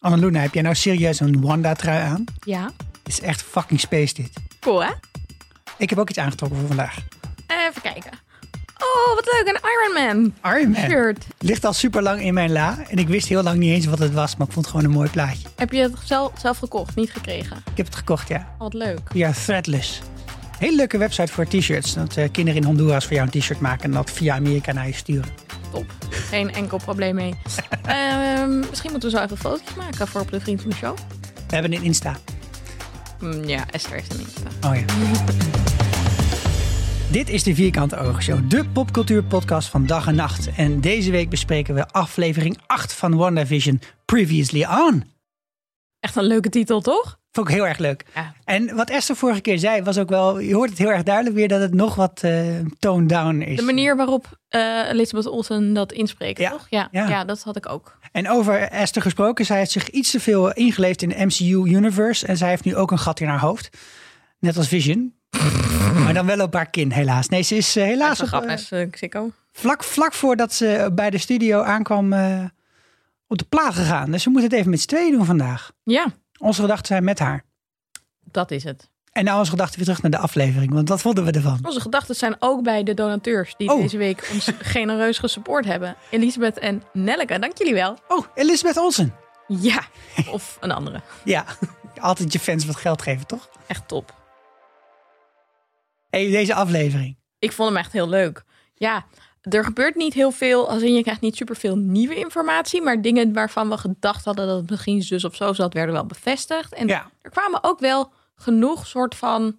Annaluna, heb jij nou serieus een Wanda-trui aan? Ja. Het is echt fucking space dit. Cool, hè? Ik heb ook iets aangetrokken voor vandaag. Even kijken. Oh, wat leuk. Een Iron Man Iron Man. shirt. Ligt al super lang in mijn la. En ik wist heel lang niet eens wat het was, maar ik vond het gewoon een mooi plaatje. Heb je het zelf, zelf gekocht, niet gekregen? Ik heb het gekocht, ja. Oh, wat leuk. Via Threadless. Hele leuke website voor t-shirts. Dat eh, kinderen in Honduras voor jou een t-shirt maken en dat via Amerika naar je sturen. Top. Geen enkel probleem mee. Ehm, misschien moeten we zo even foto's maken voor op de Vriend van de Show. We hebben een Insta. Mm, ja, Esther heeft een Insta. Oh ja. Dit is de Vierkante Oogshow, de popcultuurpodcast van dag en nacht. En deze week bespreken we aflevering 8 van WandaVision Previously On. Echt een leuke titel, toch? Vond ik heel erg leuk. Ja. En wat Esther vorige keer zei, was ook wel, je hoort het heel erg duidelijk weer dat het nog wat uh, toned down is. De manier waarop uh, Elizabeth Olsen dat inspreekt, Ja. toch? Ja, Ja. ja. dat had ik ook. En over Esther gesproken, zij heeft zich iets te veel ingeleefd in de MCU-universe. En zij heeft nu ook een gat in haar hoofd. Net als Vision. maar dan wel op haar kin, helaas. Nee, ze is uh, helaas Een op, grap, eh, is vlak, vlak voordat ze bij de studio aankwam eh, op de plaat gegaan. Dus we moeten het even met z'n tweeën doen vandaag. Ja, Onze gedachten zijn met haar. dat is het. En nou onze gedachten weer terug naar de aflevering. Want wat vonden we ervan? Onze gedachten zijn ook bij de donateurs die Oh. deze week ons genereus gesupport hebben. Elisabeth en Nelleke, dank jullie wel. Oh, Elisabeth Olsen. Ja, of een andere. Ja, altijd je fans wat geld geven, toch? Echt top. Hey, deze aflevering. Ik vond hem echt heel leuk. Ja, er gebeurt niet heel veel, als in je krijgt niet superveel nieuwe informatie, maar dingen waarvan we gedacht hadden dat het misschien zus of zo zat, werden wel bevestigd. En Ja. er kwamen ook wel genoeg soort van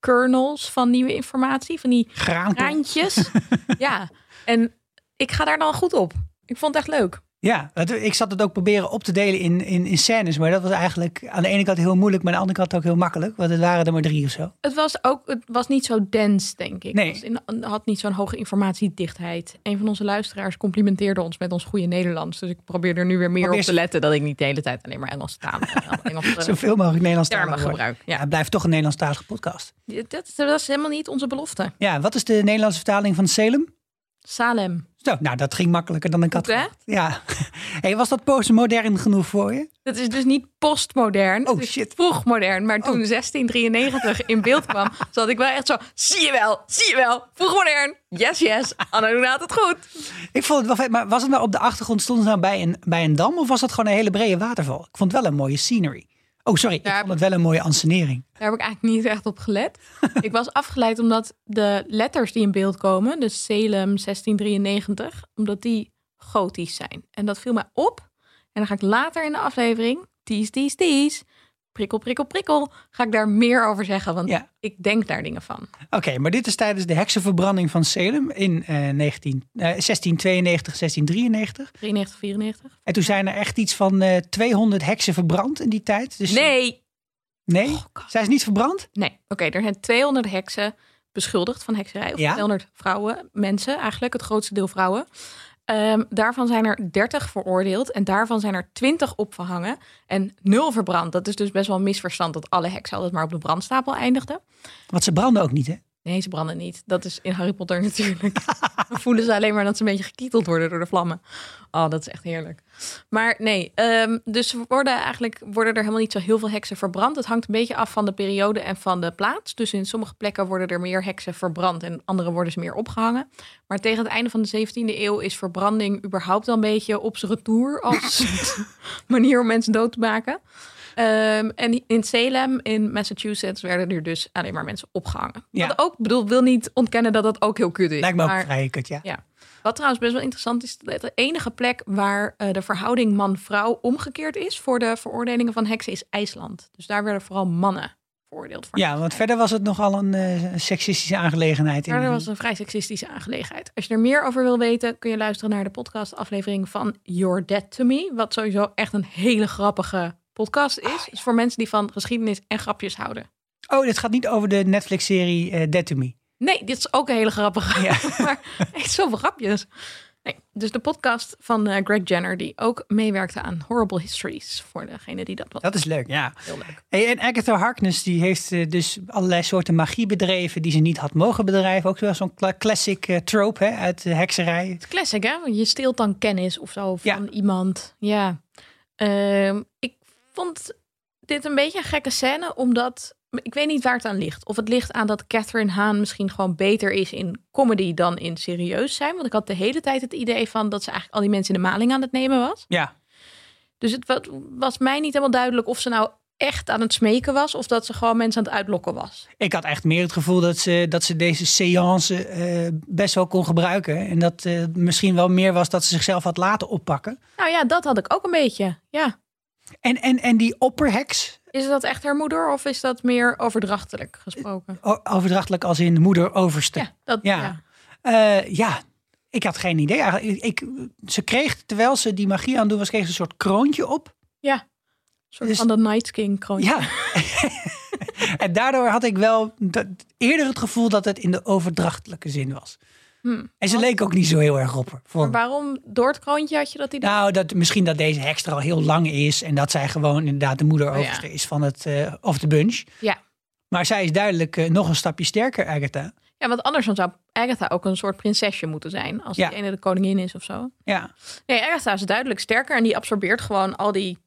kernels van nieuwe informatie, van die Graan. graantjes. ja, en ik ga daar dan goed op. Ik vond het echt leuk. Ja, ik zat het ook proberen op te delen in, in, in scènes. Maar dat was eigenlijk aan de ene kant heel moeilijk, maar aan de andere kant ook heel makkelijk. Want het waren er maar drie of zo. Het was ook, het was niet zo dense, denk ik. Nee. Het had niet zo'n hoge informatiedichtheid. Een van onze luisteraars complimenteerde ons met ons goede Nederlands. Dus ik probeer er nu weer meer Probeer op te letten dat ik niet de hele tijd alleen maar Engels taal Engels Zoveel mogelijk Nederlands termen gebruik. Ja, Ja. het blijft toch een Nederlandstalige podcast. Dat, dat is helemaal niet onze belofte. Ja, wat is de Nederlandse vertaling van Salem? Salem. Zo, nou, dat ging makkelijker dan ik had hè? gedacht. Ja. Hey, was dat postmodern genoeg voor je? Dat is dus niet postmodern. Oh, shit. vroegmodern. Maar toen Oh. 1693 in beeld kwam, zat ik wel echt zo... Zie je wel, zie je wel. Vroegmodern. Yes, yes. Anna had het goed. Ik vond het wel vet, maar was het nou op de achtergrond, stond het nou bij een, bij een dam of was dat gewoon een hele brede waterval? Ik vond het wel een mooie scenery. Oh, sorry, ik Daar vond het wel een mooie ansenering. Daar heb ik eigenlijk niet echt op gelet. ik was afgeleid omdat de letters die in beeld komen, dus Salem 1693, omdat die gotisch zijn. En dat viel mij op. En dan ga ik later in de aflevering, tease, tease, tease, prikkel, prikkel, prikkel, ga ik daar meer over zeggen. Want Ja. ik denk daar dingen van. Oké, maar dit is tijdens de heksenverbranding van Salem in eh, 19, eh, 1692, 1693. 93, 94. En toen zijn er echt iets van eh 200 heksen verbrand in die tijd. Dus, Nee, Nee? Oh, God. Zijn ze niet verbrand? nee. Oké, er zijn 200 heksen beschuldigd van hekserij. Of Ja. 200 vrouwen, mensen, eigenlijk het grootste deel vrouwen. Ehm, daarvan zijn er 30 veroordeeld en daarvan zijn er 20 opgehangen en nul verbrand. Dat is dus best wel een misverstand dat alle heksen altijd maar op de brandstapel eindigden. Want ze branden ook niet, hè? Nee, ze branden niet. Dat is in Harry Potter natuurlijk. Dan voelen ze alleen maar dat ze een beetje gekieteld worden door de vlammen. Oh, dat is echt heerlijk. Maar nee, ehm, dus worden eigenlijk worden er helemaal niet zo heel veel heksen verbrand. Het hangt een beetje af van de periode en van de plaats. Dus in sommige plekken worden er meer heksen verbrand en andere worden ze meer opgehangen. Maar tegen het einde van de 17e eeuw is verbranding überhaupt al een beetje op zijn retour als manier om mensen dood te maken. Ehm, en in Salem, in Massachusetts, werden er dus alleen maar mensen opgehangen. Ja. Wat ook, bedoel, wil niet ontkennen dat dat ook heel kut is. Lijkt me ook maar, vrij kut, ja. ja. Wat trouwens best wel interessant is, dat de enige plek waar eh, de verhouding man-vrouw omgekeerd is voor de veroordelingen van heksen is IJsland. Dus daar werden vooral mannen veroordeeld voor. Ja, want verder was het nogal een eh, seksistische aangelegenheid. In dat was een vrij seksistische aangelegenheid. Als je er meer over wil weten, kun je luisteren naar de podcastaflevering van You're Dead to Me. Wat sowieso echt een hele grappige podcast is. Dus voor mensen die van geschiedenis en grapjes houden. Oh, dit gaat niet over de Netflix-serie eh, Dead to Me. Nee, dit is ook een hele grappige. Ja. maar echt zoveel grapjes. Nee, dus de podcast van eh, Greg Jenner, die ook meewerkte aan Horrible Histories. Voor degene die dat was. Dat is leuk, ja. Heel leuk. Hey, en Agatha Harkness die heeft eh, dus allerlei soorten magie bedreven die ze niet had mogen bedrijven. Ook wel zo'n classic trope hè, uit de hekserij. Het classic, hè? Want Je steelt dan kennis of zo Ja. van iemand. Ja. Ehm, ik vond dit een beetje een gekke scène, omdat ik weet niet waar het aan ligt. Of het ligt aan dat Catherine Haan misschien gewoon beter is in comedy dan in serieus zijn. Want ik had de hele tijd het idee van dat ze eigenlijk al die mensen in de maling aan het nemen was. Ja. Dus het wa- was mij niet helemaal duidelijk of ze nou echt aan het smeken was of dat ze gewoon mensen aan het uitlokken was. Ik had echt meer het gevoel dat ze, dat ze deze seance eh, best wel kon gebruiken. En dat eh, misschien wel meer was dat ze zichzelf had laten oppakken. Nou ja, dat had ik ook een beetje. Ja. En, en, en die opperheks, Is dat echt haar moeder of is dat meer overdrachtelijk gesproken? overdrachtelijk als in moeder overste. Ja, dat, Ja. ja. Eh, ja, ik had geen idee. Eigenlijk, Ik, ik, ze kreeg, terwijl ze die magie aan het doen was, kreeg ze een soort kroontje op. Ja. Een soort Dus- van de Night King kroontje. Ja. en daardoor had ik wel dat, eerder het gevoel dat het in de overdrachtelijke zin was. Hm. En ze leek ook niet zo heel erg op haar. Maar waarom door het kroontje had je dat idee? Nou, dat, misschien dat deze heks er al heel lang is. En dat zij gewoon inderdaad de moeder Oh, ja. is van het, eh of de bunch. Ja. Maar zij is duidelijk eh, nog een stapje sterker, Agatha. Ja, want anders zou Agatha ook een soort prinsesje moeten zijn. Als Ja. die ene de koningin is of zo. Ja, Nee, Agatha is duidelijk sterker en die absorbeert gewoon al die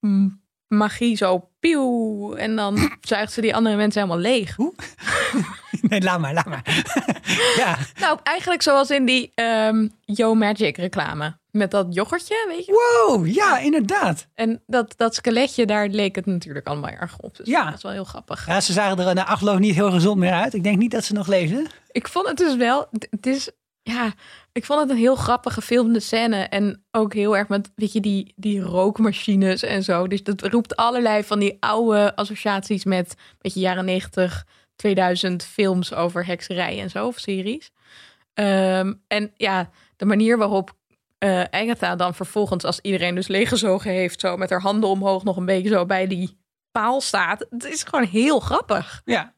mm, magie zo pieuw. En dan zuigt ze die andere mensen helemaal leeg. nee, laat maar, laat maar. ja, Nou, eigenlijk zoals in die ehm Yo Magic reclame. Met dat yoghurtje, weet je? wow, ja, inderdaad. En dat, dat skeletje, daar leek het natuurlijk allemaal erg op. Dus Ja. dat is wel heel grappig. Ja, ze zagen er na afloop niet heel gezond meer uit. Ik denk niet dat ze nog leefden. Ik vond het dus wel. Het is. Ja, ik vond het een heel grappig gefilmde scène. En ook heel erg met, weet je, die, die rookmachines en zo. Dus dat roept allerlei van die oude associaties met, weet je, jaren 90, 2000 films over hekserij en zo, of series. Ehm, en ja, de manier waarop eh Agatha dan vervolgens, als iedereen dus leeggezogen heeft, zo met haar handen omhoog nog een beetje zo bij die paal staat. Het is gewoon heel grappig. Ja.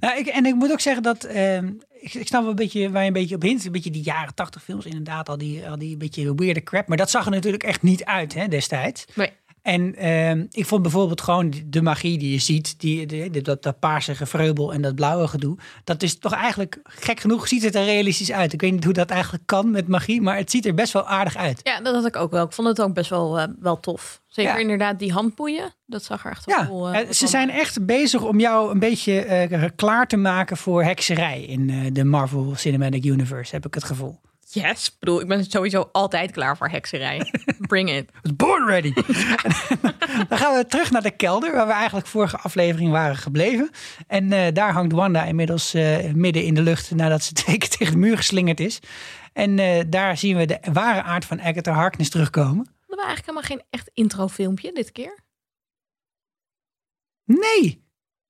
Nou, en ik moet ook zeggen dat. ehm, ik, ik snap wel een beetje waar je een beetje op hint. Een beetje die jaren tachtig films, inderdaad. Al die, al die beetje weirde crap. Maar dat zag er natuurlijk echt niet uit hè, destijds. Nee. En ehm, ik vond bijvoorbeeld gewoon de magie die je ziet. Die, dat, dat paarse gevreubel en dat blauwe gedoe. Dat is toch eigenlijk, gek genoeg, ziet het er realistisch uit. Ik weet niet hoe dat eigenlijk kan met magie. Maar het ziet er best wel aardig uit. Ja, dat had ik ook wel. Ik vond het ook best wel, eh, wel tof. Zeker Ja. inderdaad die handboeien. Dat zag er echt wel Ja, cool eh, eh, ze van. zijn echt bezig om jou een beetje klaar te maken voor hekserij in de Marvel Cinematic Universe, heb ik het gevoel. Yes, ik bedoel, ik ben sowieso altijd klaar voor hekserij. Bring it. was born ready. Dan gaan we terug naar de kelder, waar we eigenlijk vorige aflevering waren gebleven. En eh, daar hangt Wanda inmiddels eh, midden in de lucht nadat ze twee keer tegen de muur geslingerd is. En eh, daar zien we de ware aard van Agatha Harkness terugkomen. We eigenlijk helemaal geen echt introfilmpje dit keer? Nee,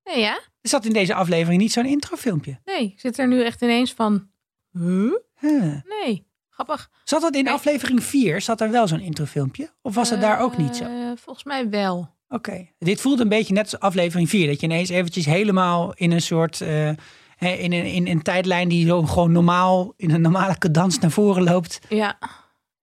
Nee, ja? er zat in deze aflevering niet zo'n introfilmpje. Nee, ik zit er nu echt ineens van... Huh? Huh. Nee, grappig. Zat dat in Nee. aflevering 4? Zat er wel zo'n introfilmpje? Of was het daar ook niet zo? Eh, volgens mij wel. Oké. Dit voelt een beetje net als aflevering 4. Dat je ineens eventjes helemaal in een soort... eh, in, een, in een tijdlijn die zo gewoon normaal... in een normale cadans naar voren loopt. Ja.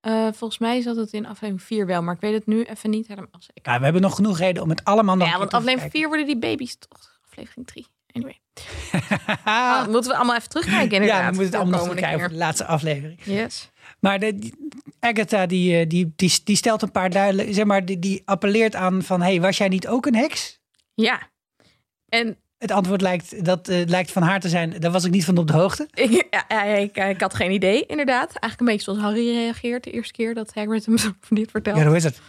Eh, volgens mij zat het in aflevering 4 wel, maar ik weet het nu even niet helemaal zeker. Ja, we hebben nog genoeg reden om het allemaal nog Ja, want aflevering 4 worden die baby's toch aflevering 3. Anyway. Ah, moeten we allemaal even terugkijken inderdaad. ja, we moeten het allemaal terugkijken voor de laatste aflevering. Yes. Maar de, Agatha, die, eh, die, die, die stelt een paar duidelijk... Zeg maar, die, die appelleert aan van... hey, was jij niet ook een heks? Ja. En Het antwoord lijkt, dat, eh, lijkt van haar te zijn... daar was ik niet van op de hoogte. ik, ja, ik, ik had geen idee, inderdaad. Eigenlijk een beetje zoals Harry reageert de eerste keer dat Hagrid hem dit vertelt. Ja, hoe is het?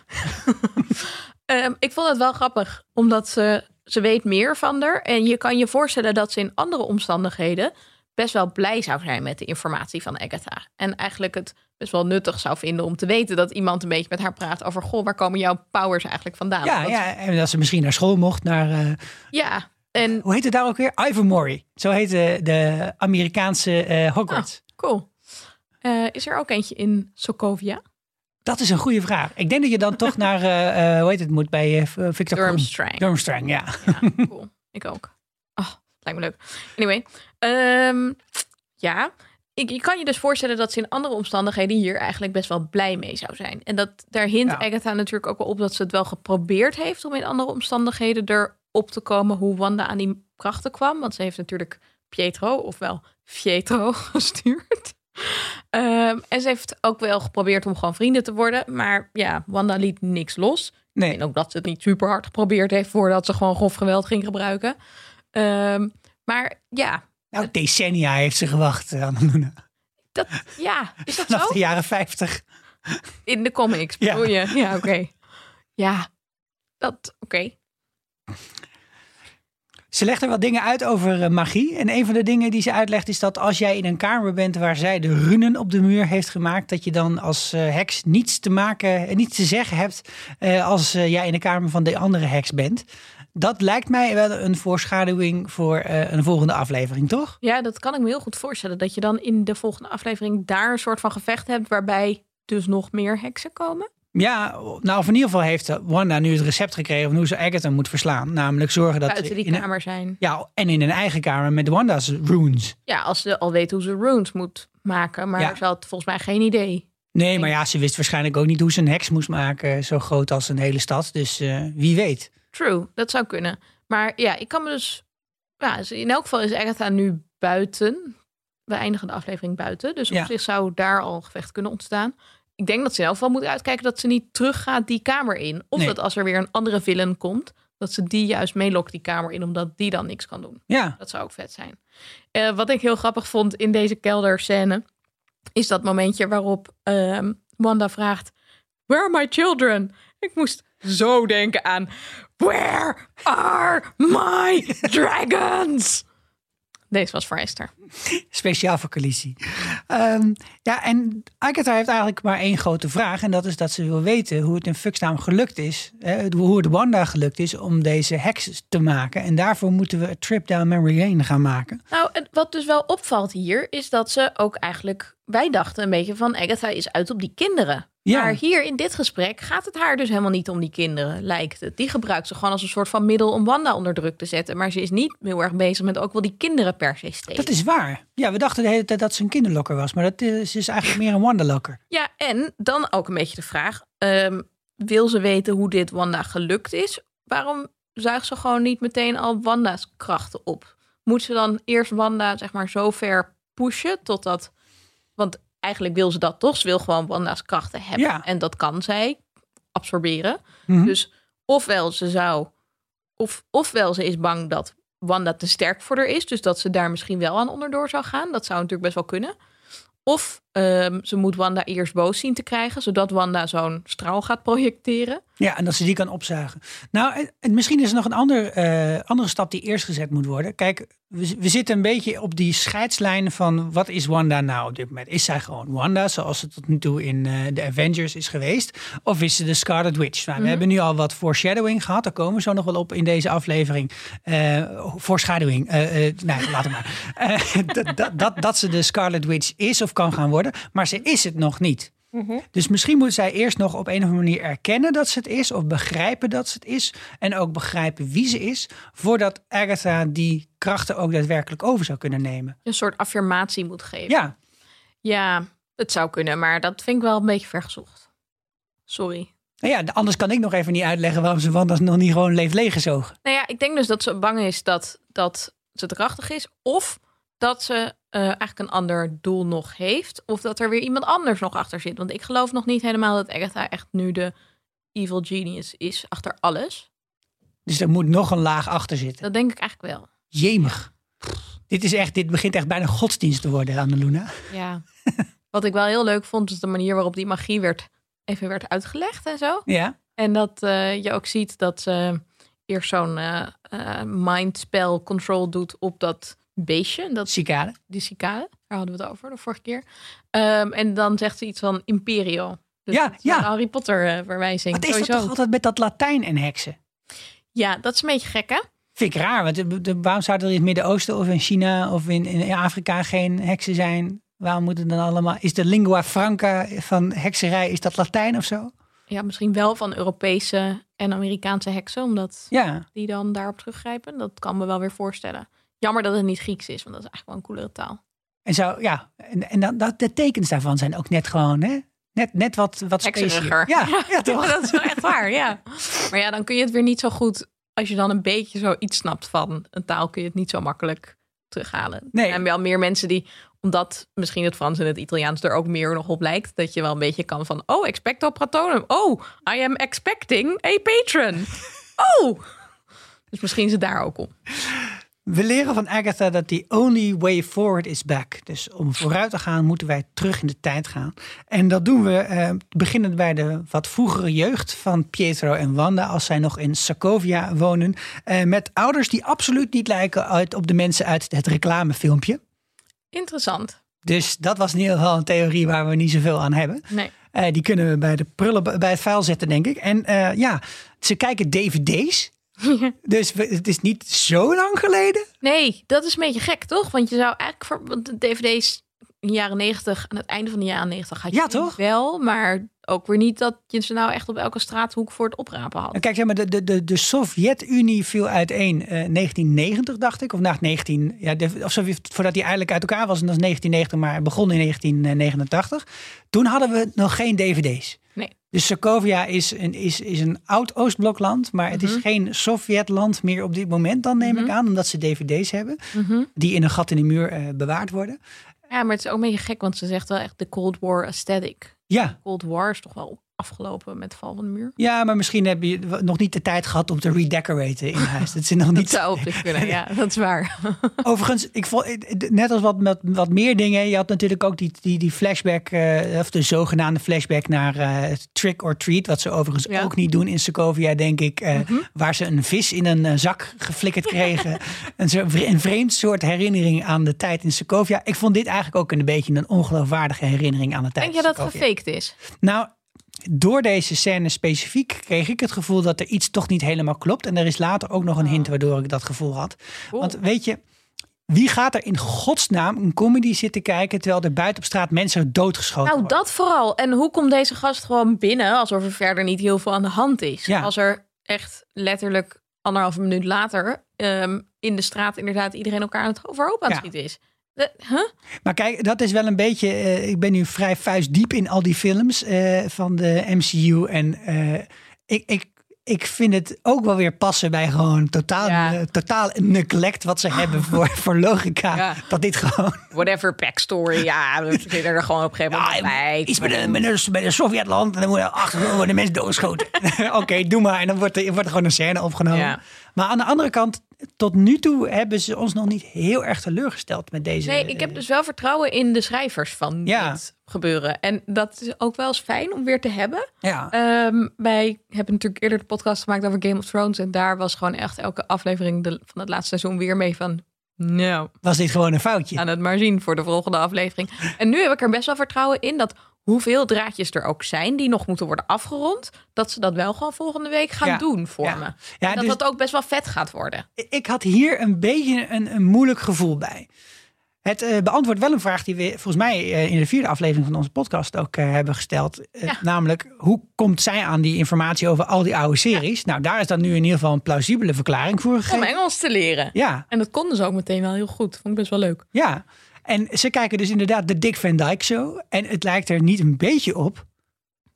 Ehm, ik vond het wel grappig, omdat ze, ze weet meer van haar. En je kan je voorstellen dat ze in andere omstandigheden best wel blij zou zijn met de informatie van Agatha. En eigenlijk het best wel nuttig zou vinden om te weten dat iemand een beetje met haar praat over... goh, waar komen jouw powers eigenlijk vandaan? Ja, Want- ja, en dat ze misschien naar school mocht, naar... eh, ja. En hoe heet het daar ook weer? Ivermory. Zo heet de, Amerikaanse eh, Hogwarts. cool. Eh, is er ook eentje in Sokovia? Dat is een goede vraag. Ik denk dat je dan toch naar, eh, eh, hoe heet het, moet bij eh, Victor. Durmstrang. Durmstrang, ja. Ja, cool. Ik ook. Oh, lijkt me leuk. Anyway. ehm, ja. Ik, je kan je dus voorstellen dat ze in andere omstandigheden hier eigenlijk best wel blij mee zou zijn. En dat daar hint Ja. Agatha natuurlijk ook wel op dat ze het wel geprobeerd heeft om in andere omstandigheden erop te komen hoe Wanda aan die krachten kwam. Want ze heeft natuurlijk Pietro, ofwel Pietro, gestuurd. Ehm, en ze heeft ook wel geprobeerd om gewoon vrienden te worden. Maar ja, Wanda liet niks los. Nee. En ook dat ze het niet super hard geprobeerd heeft voordat ze gewoon grof geweld ging gebruiken. Ehm, maar ja, Nou, decennia heeft ze gewacht, eh, Annaluna. dat, ja, is dat Vanaf zo? de jaren 50. In de comics Ja. bedoel je? Ja, oké. Ja, dat, oké. Ze legt er wat dingen uit over eh, magie. En een van de dingen die ze uitlegt is dat als jij in een kamer bent waar zij de runen op de muur heeft gemaakt, dat je dan als eh, heks niets te maken en niets te zeggen hebt eh, als eh, jij in de kamer van de andere heks bent. Dat lijkt mij wel een voorschaduwing voor eh, een volgende aflevering, toch? Ja, dat kan ik me heel goed voorstellen. Dat je dan in de volgende aflevering daar een soort van gevecht hebt waarbij dus nog meer heksen komen. Ja, nou of in ieder geval heeft Wanda nu het recept gekregen van hoe ze Agatha moet verslaan. Namelijk zorgen dat buiten die in een- kamer zijn. ja, en in een eigen kamer met Wanda's runes. Ja, als ze al weet hoe ze runes moet maken. Maar Ja. ze had volgens mij geen idee. Nee, maar ja, ze wist waarschijnlijk ook niet hoe ze een heks moest maken, zo groot als een hele stad. Dus eh, wie weet. True, dat zou kunnen. Maar ja, ik kan me dus... Ja, dus in elk geval is Agatha nu buiten. We eindigen de aflevering buiten. Dus op Ja. zich zou daar al een gevecht kunnen ontstaan. Ik denk dat ze in elk geval moet uitkijken dat ze niet teruggaat die kamer in. Of Nee. dat als er weer een andere villain komt, dat ze die juist meelokt die kamer in, omdat die dan niks kan doen. Ja, Dat zou ook vet zijn. Eh, wat ik heel grappig vond in deze kelderscène, is dat momentje waarop ehm, Wanda vraagt: Where are my children? Ik moest zo denken aan: Where are my dragons? Deze was voor Esther. speciaal voor Khaleesi. Ehm, ja, en Agatha heeft eigenlijk maar één grote vraag. En dat is dat ze wil weten hoe het in Fucksnaam gelukt is. Hè, hoe het Wanda gelukt is om deze heks te maken. En daarvoor moeten we een trip down memory lane gaan maken. Nou, en wat dus wel opvalt hier, is dat ze ook eigenlijk. Wij dachten een beetje van Agatha is uit op die kinderen. Ja. Maar hier in dit gesprek gaat het haar dus helemaal niet om die kinderen, lijkt het. Die gebruikt ze gewoon als een soort van middel om Wanda onder druk te zetten. Maar ze is niet heel erg bezig met ook wel die kinderen per se stelen. Dat is waar. Ja, we dachten de hele tijd dat ze een kinderlokker was. Maar dat is, is eigenlijk meer een Wanda-lokker. Ja, en dan ook een beetje de vraag: ehm, wil ze weten hoe dit Wanda gelukt is? Waarom zuigt ze gewoon niet meteen al Wanda's krachten op? Moet ze dan eerst Wanda zeg maar zo ver pushen totdat, want eigenlijk wil ze dat toch? Ze wil gewoon Wanda's krachten hebben Ja. en dat kan zij absorberen. Mhm. Dus ofwel ze zou, of ofwel ze is bang dat Wanda te sterk voor haar is, dus dat ze daar misschien wel aan onderdoor zou gaan. Dat zou natuurlijk best wel kunnen. Of ehm, ze moet Wanda eerst boos zien te krijgen, zodat Wanda zo'n straal gaat projecteren. Ja, en dat ze die kan opzuigen. Nou, en, en misschien is er nog een ander, eh, andere stap die eerst gezet moet worden. Kijk, we, we zitten een beetje op die scheidslijn van wat is Wanda nou op dit moment? Is zij gewoon Wanda, zoals het tot nu toe in eh, de Avengers is geweest? Of is ze de Scarlet Witch? Nou, We hebben nu al wat foreshadowing gehad. Daar komen we zo nog wel op in deze aflevering. Foreshadowing, eh, eh, nee, laat het maar. Dat, dat, dat, dat ze de Scarlet Witch is of kan gaan worden. Maar ze is het nog niet. Dus misschien moet zij eerst nog op een of andere manier erkennen dat ze het is, of begrijpen dat ze het is, en ook begrijpen wie ze is, voordat Agatha die krachten ook daadwerkelijk over zou kunnen nemen. Een soort affirmatie moet geven. Ja, Ja, het zou kunnen, maar dat vind ik wel een beetje vergezocht. Sorry. nou ja, anders kan ik nog even niet uitleggen waarom ze Wanda nog niet gewoon leeft leeggezogen. Nou ja, ik denk dus dat ze bang is dat, dat ze te krachtig is. Of dat ze eh, eigenlijk een ander doel nog heeft. Of dat er weer iemand anders nog achter zit. Want ik geloof nog niet helemaal dat Agatha echt nu de evil genius is achter alles. Dus er moet nog een laag achter zitten. Dat denk ik eigenlijk wel. Jemig. Dit, is echt, dit begint echt bijna godsdienst te worden, Annaluna. Ja. Wat ik wel heel leuk vond, is de manier waarop die magie werd, even werd uitgelegd en zo. Ja, En dat eh, je ook ziet dat ze eerst zo'n eh eh, mindspel control doet op dat beestje. Dat cicade. die cicade. Daar hadden we het over de vorige keer. Ehm, en dan zegt ze iets van Imperio. Dus Ja, Harry Potter eh, verwijzing. Wat is dat toch altijd met dat Latijn en heksen? Ja, dat is een beetje gek hè? Vind ik raar, want waarom zouden er in het Midden-Oosten of in China of in, in Afrika geen heksen zijn? Waarom moeten dan allemaal... Is de lingua franca van hekserij, is dat Latijn of zo? Ja, misschien wel van Europese en Amerikaanse heksen, omdat Ja, die dan daarop teruggrijpen. Dat kan me wel weer voorstellen. Jammer dat het niet Grieks is, want dat is eigenlijk wel een coolere taal. en zo, ja. En, en dan, dat, de tekens daarvan zijn ook net gewoon, hè? Net, net wat, wat. Ja, ja, toch? dat is wel echt waar, ja. Maar ja, dan kun je het weer niet zo goed... Als je dan een beetje zo iets snapt van een taal, kun je het niet zo makkelijk terughalen. Nee. Er zijn wel meer mensen die, omdat misschien het Frans en het Italiaans er ook meer nog op lijkt, dat je wel een beetje kan van, oh, expecto patronum. Oh, I am expecting a patron. Oh! Dus misschien is het daar ook om. We leren van Agatha dat the only way forward is back. Dus om vooruit te gaan moeten wij terug in de tijd gaan. En dat doen we eh, beginnend bij de wat vroegere jeugd van Pietro en Wanda. Als zij nog in Sokovia wonen. eh, met ouders die absoluut niet lijken uit, op de mensen uit het reclamefilmpje. Interessant. Dus dat was in ieder geval een theorie waar we niet zoveel aan hebben. Nee. Eh, die kunnen we bij de prullen bij het vuil zetten, denk ik. En eh, ja, ze kijken dvd's. Dus we- het is niet zo lang geleden. Nee, dat is een beetje gek, toch? Want je zou eigenlijk voor want de dvd's in de jaren 90, aan het einde van de jaren 90 had je Ja, toch? wel, maar ook weer niet dat je ze nou echt op elke straathoek voor het oprapen had. Kijk, zeg maar, de, de, de, de Sovjet-Unie viel uiteen eh 1990, dacht ik. Of na 19, ja, de, of voordat die eigenlijk uit elkaar was. En dat is 1990, maar begon in 1989. Toen hadden we nog geen dvd's. Dus Sokovia is een, is, is een oud Oostblokland, maar het is geen Sovjetland meer op dit moment, dan neem ik aan, omdat ze dvd's hebben, Mhm. die in een gat in de muur eh, bewaard worden. Ja, maar het is ook een beetje gek, want ze zegt wel echt de Cold War aesthetic. Ja, Cold War is toch wel afgelopen met de val van de muur? ja, maar misschien heb je nog niet de tijd gehad om te redecoraten in huis. Dat is nog Dat niet zou op zich kunnen, ja, dat is waar. Overigens, ik vond, net als wat, met, wat meer dingen. Je had natuurlijk ook die, die, die flashback, eh, of de zogenaamde flashback naar eh, Trick or Treat. Wat ze overigens Ja. ook niet doen in Sokovia, denk ik. eh, Waar ze een vis in een zak geflikkerd kregen. een, een vreemd soort herinnering aan de tijd in Sokovia. Ik vond dit eigenlijk ook een beetje een ongeloofwaardige herinnering aan de tijd Denk je dat het gefaked is? Nou, door deze scène specifiek kreeg ik het gevoel dat er iets toch niet helemaal klopt. En er is later ook nog een hint waardoor ik dat gevoel had. Want weet je, wie gaat er in godsnaam een comedy zitten kijken terwijl er buiten op straat mensen doodgeschoten Nou, worden? dat vooral. En hoe komt deze gast gewoon binnen alsof er verder niet heel veel aan de hand is? Ja. Als er echt letterlijk anderhalve minuut later ehm, in de straat inderdaad iedereen elkaar aan het overhoop aan het Ja. schieten is. Huh? Maar kijk, dat is wel een beetje. eh, ik ben nu vrij vuistdiep in al die films eh, van de MCU. En eh, ik, ik, ik vind het ook wel weer passen bij gewoon totaal, Ja. eh, totaal neglect wat ze hebben voor, voor logica. Ja. Dat dit gewoon. Whatever backstory. Ja, we zitten er gewoon op een gegeven moment Ja, bij. iets met een, met een, met een Sovjetland en dan worden achter worden mensen doodgeschoten. Oké, doe maar. En dan wordt er, wordt er gewoon een scène opgenomen. Maar aan de andere kant, tot nu toe hebben ze ons nog niet heel erg teleurgesteld met deze. Nee, ik heb dus wel vertrouwen in de schrijvers van Ja. dit gebeuren. En dat is ook wel eens fijn om weer te hebben. Ja, Ehm, wij hebben natuurlijk eerder de podcast gemaakt over Game of Thrones. En daar was gewoon echt elke aflevering de- van het laatste seizoen weer mee van... Nou, was dit gewoon een foutje? aan het maar zien voor de volgende aflevering. En nu heb ik er best wel vertrouwen in dat hoeveel draadjes er ook zijn die nog moeten worden afgerond, dat ze dat wel gewoon volgende week gaan Ja. doen voor Ja. me. Ja, en dat dus- dat ook best wel vet gaat worden. ik had hier een beetje een, een moeilijk gevoel bij. Het eh, beantwoordt wel een vraag die we volgens mij eh, in de vierde aflevering van onze podcast ook eh, hebben gesteld. Ja. Namelijk, hoe komt zij aan die informatie over al die oude series? Nou, daar is dan nu in ieder geval een plausibele verklaring voor Om gegeven. Engels te leren. Ja, En dat konden ze ook meteen wel heel goed. Vond ik best wel leuk. ja. En ze kijken dus inderdaad de Dick Van Dyke Show. En het lijkt er niet een beetje op.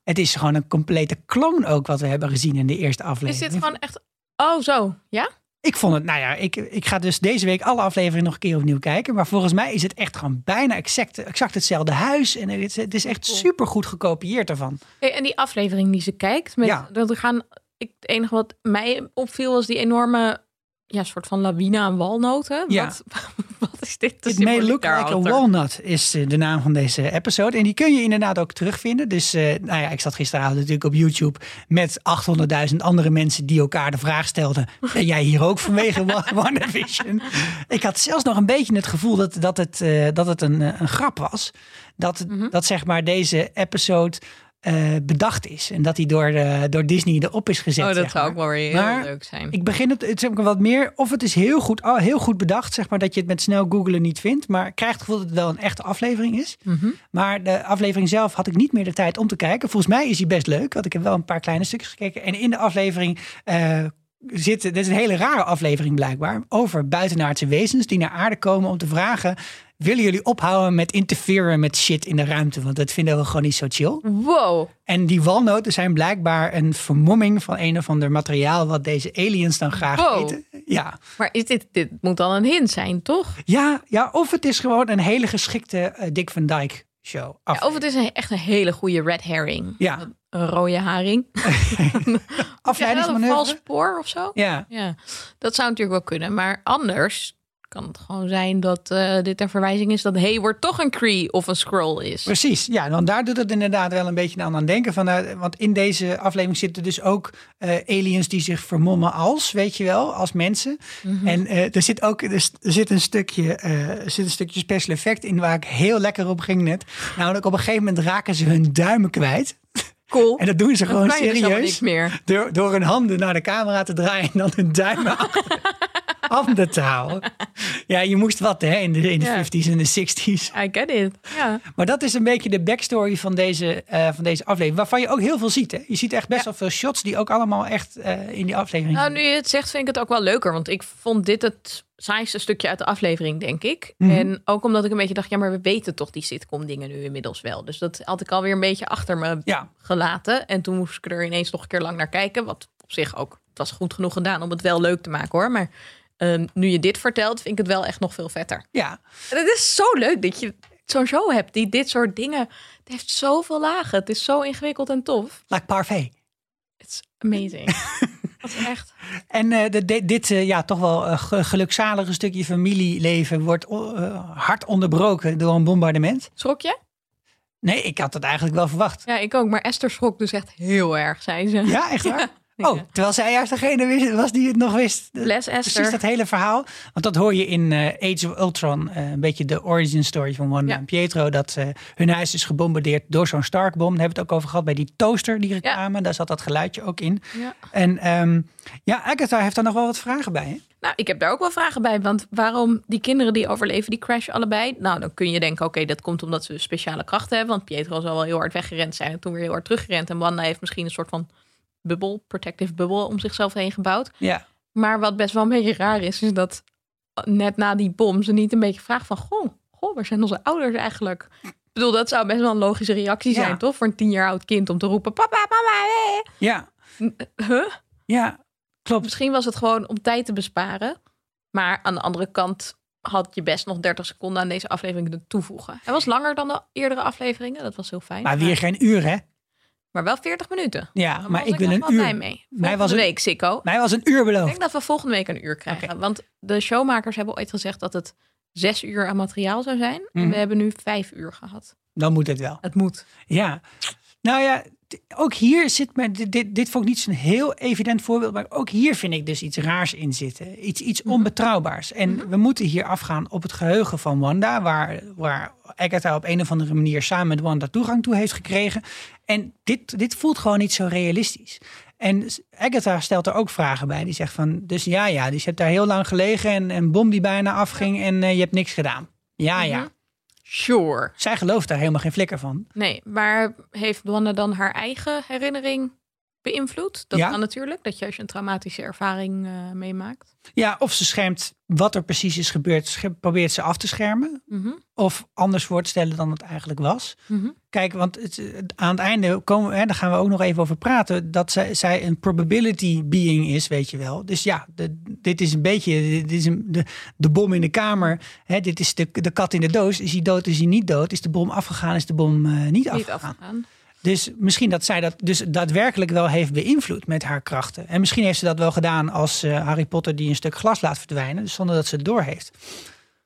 Het is gewoon een complete kloon ook wat we hebben gezien in de eerste Is aflevering. dit gewoon echt... Oh, zo. Ja? Ik vond het, nou ja, ik, ik ga dus deze week alle afleveringen nog een keer opnieuw kijken. Maar volgens mij is het echt gewoon bijna exact, exact hetzelfde huis. En het, is- het is echt super goed gekopieerd ervan. Hey, en die aflevering die ze kijkt, met, Ja. dat er gaan, ik, het enige wat mij opviel was die enorme ja, soort van lawine aan walnoten. Ja. Wat, wat is dit? de It may look like a walnut is eh, de naam van deze episode. En die kun je inderdaad ook terugvinden. Dus eh, nou ja, ik zat gisteravond natuurlijk op YouTube met 800.000 andere mensen die elkaar de vraag stelden. Ben jij hier ook vanwege Wa- WandaVision? Ik had zelfs nog een beetje het gevoel dat, dat het, eh, dat het een, een grap was. Dat, Mhm. dat zeg maar deze episode eh, bedacht is. En dat die door, door Disney erop is gezet. Oh, dat zeg zou maar. ook wel weer heel Maar leuk zijn. Ik begin het, het is ook wat meer, of het is heel goed, oh, heel goed bedacht, zeg maar, dat je het met snel googlen niet vindt. Maar ik krijg het gevoel dat het wel een echte aflevering is. Mhm. Maar de aflevering zelf had ik niet meer de tijd om te kijken. Volgens mij is hij best leuk, want ik heb wel een paar kleine stukjes gekeken. En in de aflevering eh zit, dit is een hele rare aflevering blijkbaar, over buitenaardse wezens die naar aarde komen om te vragen, willen jullie ophouden met interferen met shit in de ruimte? Want dat vinden we gewoon niet zo chill. Wow. En die walnoten zijn blijkbaar een vermomming van een of ander materiaal wat deze aliens dan graag Wow. eten. Ja. Maar is dit, dit moet dan een hint zijn, toch? Ja, ja, of het is gewoon een hele geschikte eh, Dick van Dyke show. Ja, of het is een, echt een hele goede red herring. Ja. Een, een rode haring. Een Afleidingsmanoeuvre. vals spoor of zo. Ja, Ja, dat zou natuurlijk wel kunnen. Maar anders kan het gewoon zijn dat eh, dit een verwijzing is dat Hayward toch een Cree of een Scroll is. precies. Ja, want daar doet het inderdaad wel een beetje aan aan denken. Van, eh, want in deze aflevering zitten dus ook eh, aliens die zich vermommen als, weet je wel, als mensen. Mhm. En er zit ook er zit een stukje, er zit een stukje special effect in waar ik heel lekker op ging net. Namelijk op een gegeven moment raken ze hun duimen kwijt. Cool. En dat doen ze gewoon serieus. meer. Door, door hun handen naar de camera te draaien en dan hun duimen achter handen te houden. Ja, je moest wat hè, in de, in de Ja. 50s en de 60s. I get it. Ja. Maar dat is een beetje de backstory van deze, eh, van deze aflevering. Waarvan je ook heel veel ziet. Hè? Je ziet echt best wel veel shots die ook allemaal echt eh, in die aflevering Nou, nu je het zegt, vind ik het ook wel leuker. Want ik vond dit het saaiste stukje uit de aflevering, denk ik. Mhm. En ook omdat ik een beetje dacht, ja, maar we weten toch die sitcom dingen nu inmiddels wel. Dus dat had ik alweer een beetje achter me Ja, gelaten. En toen moest ik er ineens nog een keer lang naar kijken. Wat op zich ook, het was goed genoeg gedaan om het wel leuk te maken hoor. Maar ehm, nu je dit vertelt, vind ik het wel echt nog veel vetter. ja. En het is zo leuk dat je zo'n show hebt die dit soort dingen... Het heeft zoveel lagen. Het is zo ingewikkeld en tof. like parfait. It's amazing. dat is echt... En eh, de, dit eh, ja, toch wel eh, ge- gelukzalige stukje familieleven wordt eh, hard onderbroken door een bombardement. Schrok je? Nee, ik had het eigenlijk wel verwacht. Ja, ik ook. Maar Esther schrok dus echt heel erg, zei ze. Ja, echt waar? Ja. Oh, terwijl zij juist degene wist- was die het nog wist. Bless Esther. Precies dat hele verhaal. Want dat hoor je in eh, Age of Ultron. eh, een beetje de origin story van Wanda Ja. en Pietro. Dat eh, hun huis is gebombardeerd door zo'n Starkbom. Daar hebben we het ook over gehad bij die toaster, die reclame. Daar zat dat geluidje ook in. Ja. En ehm, ja, Agatha heeft daar nog wel wat vragen bij. Hè? Nou, ik heb daar ook wel vragen bij. Want waarom die kinderen die overleven, die crashen allebei? Nou, dan kun je denken, oké, dat komt omdat ze speciale krachten hebben. Want Pietro zal wel heel hard weggerend zijn en toen weer heel hard teruggerend. En Wanda heeft misschien een soort van bubbel, protective bubbel om zichzelf heen gebouwd. Ja, Maar wat best wel een beetje raar is, is dat net na die bom ze niet een beetje vragen van... Goh, goh waar zijn onze ouders eigenlijk? Ik bedoel, dat zou best wel een logische reactie Ja. zijn, toch? Voor een tien jaar oud kind om te roepen, papa, mama, ja, Huh? ja, klopt. Misschien was het gewoon om tijd te besparen. Maar aan de andere kant had je best nog 30 seconden aan deze aflevering kunnen toevoegen. Hij was langer dan de eerdere afleveringen. Dat was heel fijn. Maar weer geen uur, hè? Maar wel 40 minuten. Ja, maar ik nog een wel blij uur. mee. Mij was een- week, Sikko. Mij was een uur Ik beloofd. denk dat we volgende week een uur krijgen. Want de showmakers hebben ooit gezegd dat het zes uur aan materiaal zou zijn. En Mhm. we hebben nu vijf uur gehad. Dan moet het wel. Het moet. Ja, nou ja, ook hier zit me, dit, dit, vond ik niet zo'n heel evident voorbeeld, maar ook hier vind ik dus iets raars in zitten. Iets, iets onbetrouwbaars. En we moeten hier afgaan op het geheugen van Wanda, waar, waar Agatha op een of andere manier samen met Wanda toegang toe heeft gekregen. En dit, dit voelt gewoon niet zo realistisch. En Agatha stelt er ook vragen bij. Die zegt van, dus ja, ja, dus je hebt daar heel lang gelegen en een bom die bijna afging en eh, je hebt niks gedaan. Ja, ja. Sure. Zij gelooft daar helemaal geen flikker van. Nee, maar heeft Wanda dan haar eigen herinnering beïnvloed? Dat Ja. kan natuurlijk, dat je als je een traumatische ervaring eh, meemaakt. Ja, of ze schermt wat er precies is gebeurd, probeert ze af te schermen. Mhm, Of anders voorstellen dan het eigenlijk was. mhm. Kijk, want het, aan het einde komen, hè, daar gaan we ook nog even over praten, dat zij, zij een probability being is, weet je wel. Dus ja, de- dit is een beetje, dit is een, de, de bom in de kamer. Hè, dit is de, de kat in de doos. Is hij dood, is hij niet dood? Is de bom afgegaan, is de bom eh, niet, Niet afgegaan? afgegaan. Dus misschien dat zij dat dus daadwerkelijk wel heeft beïnvloed met haar krachten. En misschien heeft ze dat wel gedaan als eh, Harry Potter die een stuk glas laat verdwijnen, dus zonder dat ze het doorheeft.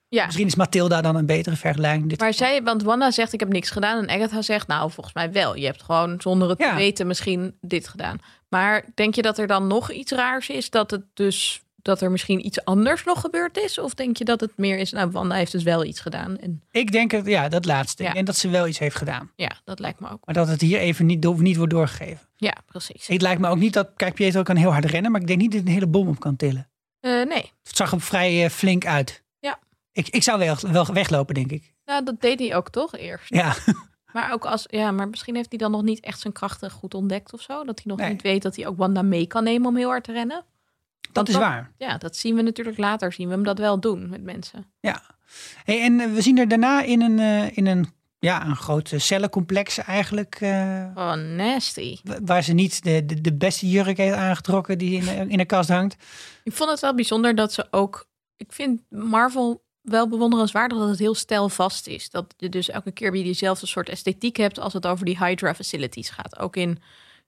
Ja, Misschien is Mathilda dan een betere vergelijking. Maar zij, want Wanda zegt ik heb niks gedaan en Agatha zegt nou volgens mij wel. Je hebt gewoon zonder het Ja. te weten misschien dit gedaan. Maar denk je dat er dan nog iets raars is? Dat het dus dat er misschien iets anders nog gebeurd is? Of denk je dat het meer is, nou Wanda heeft dus wel iets gedaan. En Ik denk het, ja, dat laatste. Ja. En dat ze wel iets heeft gedaan. ja, dat lijkt me ook. Maar dat het hier even niet, niet wordt doorgegeven. Ja, precies. Het lijkt me ook niet dat, kijk, Pietro kan heel hard rennen, maar ik denk niet dat hij een hele bom op kan tillen. Eh, nee, Het zag er vrij eh, flink uit. Ja. Ik, ik zou wel, wel weglopen, denk ik. nou, dat deed hij ook toch eerst. Ja, Maar ook als, ja, maar misschien heeft hij dan nog niet echt zijn krachten goed ontdekt of zo. Dat hij nog Nee. niet weet dat hij ook Wanda mee kan nemen om heel hard te rennen. Dat is waar. Ja, dat zien we natuurlijk later, zien we hem dat wel doen met mensen. Ja. Hey, en eh, we zien er daarna in een, eh, in een, ja, een groot eh, cellencomplex eigenlijk. Oh, nasty. wa- waar ze niet de, de, de beste jurk heeft aangetrokken die in, de- in de kast hangt. Ik vond het wel bijzonder dat ze ook. Ik vind Marvel wel bewonderenswaardig dat het heel stijlvast is. Dat je dus elke keer weer diezelfde soort esthetiek hebt als het over die Hydra facilities gaat. Ook in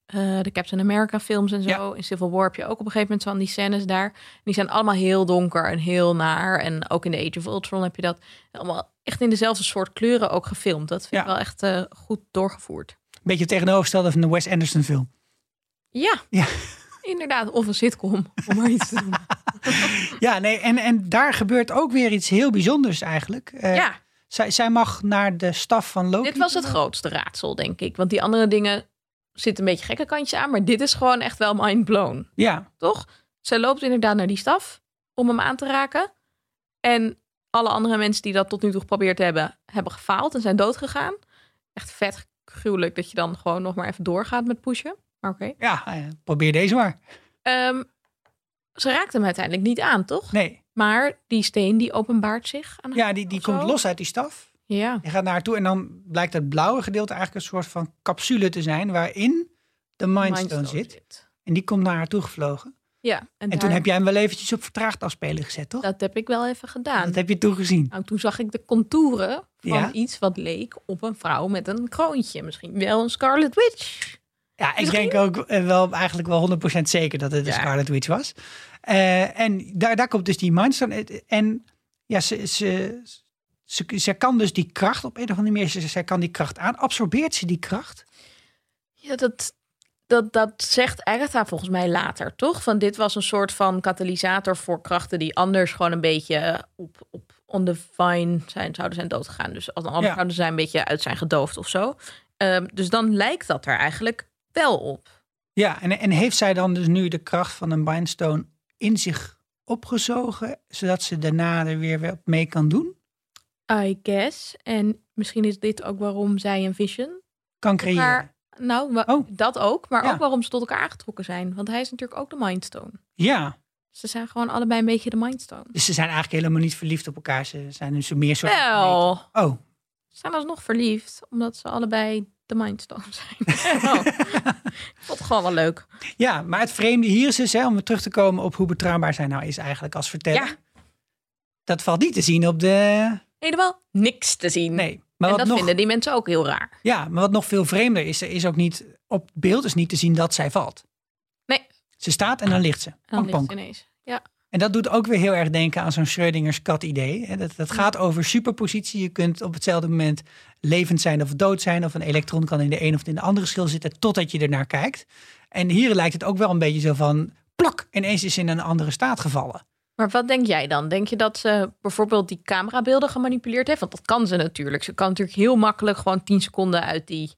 eh, de Captain America films en zo. Ja. In Civil War heb je ook op een gegeven moment van die scènes daar. Die zijn allemaal heel donker en heel naar. En ook in de Age of Ultron heb je dat allemaal echt in dezelfde soort kleuren ook gefilmd. Dat vind ik wel echt eh, goed doorgevoerd. Een beetje tegenovergestelde van de Wes Anderson film. Ja, Ja. inderdaad. Of een sitcom, om maar iets te doen. Ja, nee, en, en daar gebeurt ook weer iets heel bijzonders eigenlijk. Eh, ja. zij, zij mag naar de staf van Loki. Dit was het grootste raadsel, denk ik. Want die andere dingen zitten een beetje gekke kantjes aan. Maar dit is gewoon echt wel mind blown, Ja, toch? Zij loopt inderdaad naar die staf om hem aan te raken. En alle andere mensen die dat tot nu toe geprobeerd hebben, hebben gefaald en zijn doodgegaan. Echt vet gruwelijk dat je dan gewoon nog maar even doorgaat met pushen. Maar oké. ja eh, probeer deze maar. Ehm, ze raakt hem uiteindelijk niet aan, toch? Nee, Maar die steen die openbaart zich aan ja, die, die komt los uit die staf. Ja. Je gaat naar haar toe en dan blijkt het blauwe gedeelte eigenlijk een soort van capsule te zijn waarin de Mindstone, Mindstone zit. En die komt naar haar toe gevlogen. Ja. En, En daar- toen heb jij hem wel eventjes op vertraagd afspelen gezet, toch? dat heb ik wel even gedaan. Dat heb je toen gezien. Nou, toen zag ik de contouren van Ja? iets wat leek op een vrouw met een kroontje. Misschien wel een Scarlet Witch. Ja, ik denk ook eh, wel eigenlijk wel 100% zeker dat het de Ja. Scarlet Witch was. Eh, en daar, daar komt dus die Mindstone. En ja, ze, ze, ze, ze kan dus die kracht op een of andere manier, ze, zij kan die kracht aan. Absorbeert ze die kracht? Ja, dat, dat, dat zegt Agatha volgens mij later, toch? Van dit was een soort van katalysator voor krachten die anders gewoon een beetje op, op on the vine zijn, zouden zijn doodgegaan. Dus als anders Ja. zouden zij een beetje uit zijn gedoofd of zo. Ehm, dus dan lijkt dat er eigenlijk wel op. Ja, en, en heeft zij dan dus nu de kracht van een Mindstone in zich opgezogen, zodat ze daarna er weer wat mee kan doen? I guess. En misschien is dit ook waarom zij een vision Kan creëren. Maar- Nou, Oh. dat ook. Maar Ja. ook waarom ze tot elkaar aangetrokken zijn. Want hij is natuurlijk ook de Mindstone. Ja, Ze zijn gewoon allebei een beetje de Mindstone. dus ze zijn eigenlijk helemaal niet verliefd op elkaar. Ze zijn dus meer soort. Wel, Oh, ze zijn alsnog verliefd. Omdat ze allebei de Mindstone zijn. Oh. Ik vond het gewoon wel leuk. Ja, maar het vreemde hier is dus, hè, om weer terug te komen op hoe betrouwbaar zij nou is eigenlijk als verteller. Ja. Dat valt niet te zien op de... Helemaal niks te zien. Nee. Maar en dat nog, vinden die mensen ook heel raar. ja, maar wat nog veel vreemder is, er is ook niet op beeld is niet te zien dat zij valt. Nee. Ze staat en dan ligt ze. En dan ligt ze ineens. Ja. En dat doet ook weer heel erg denken aan zo'n Schrödingers kat idee. hè. Dat, dat gaat over superpositie. Je kunt op hetzelfde moment levend zijn of dood zijn. Of een elektron kan in de een of in de andere schil zitten totdat je ernaar kijkt. En hier lijkt het ook wel een beetje zo van plak. Ineens is ze in een andere staat gevallen. Maar wat denk jij dan? Denk je dat ze bijvoorbeeld die camerabeelden gemanipuleerd heeft? Want dat kan ze natuurlijk. Ze kan natuurlijk heel makkelijk gewoon 10 seconden uit die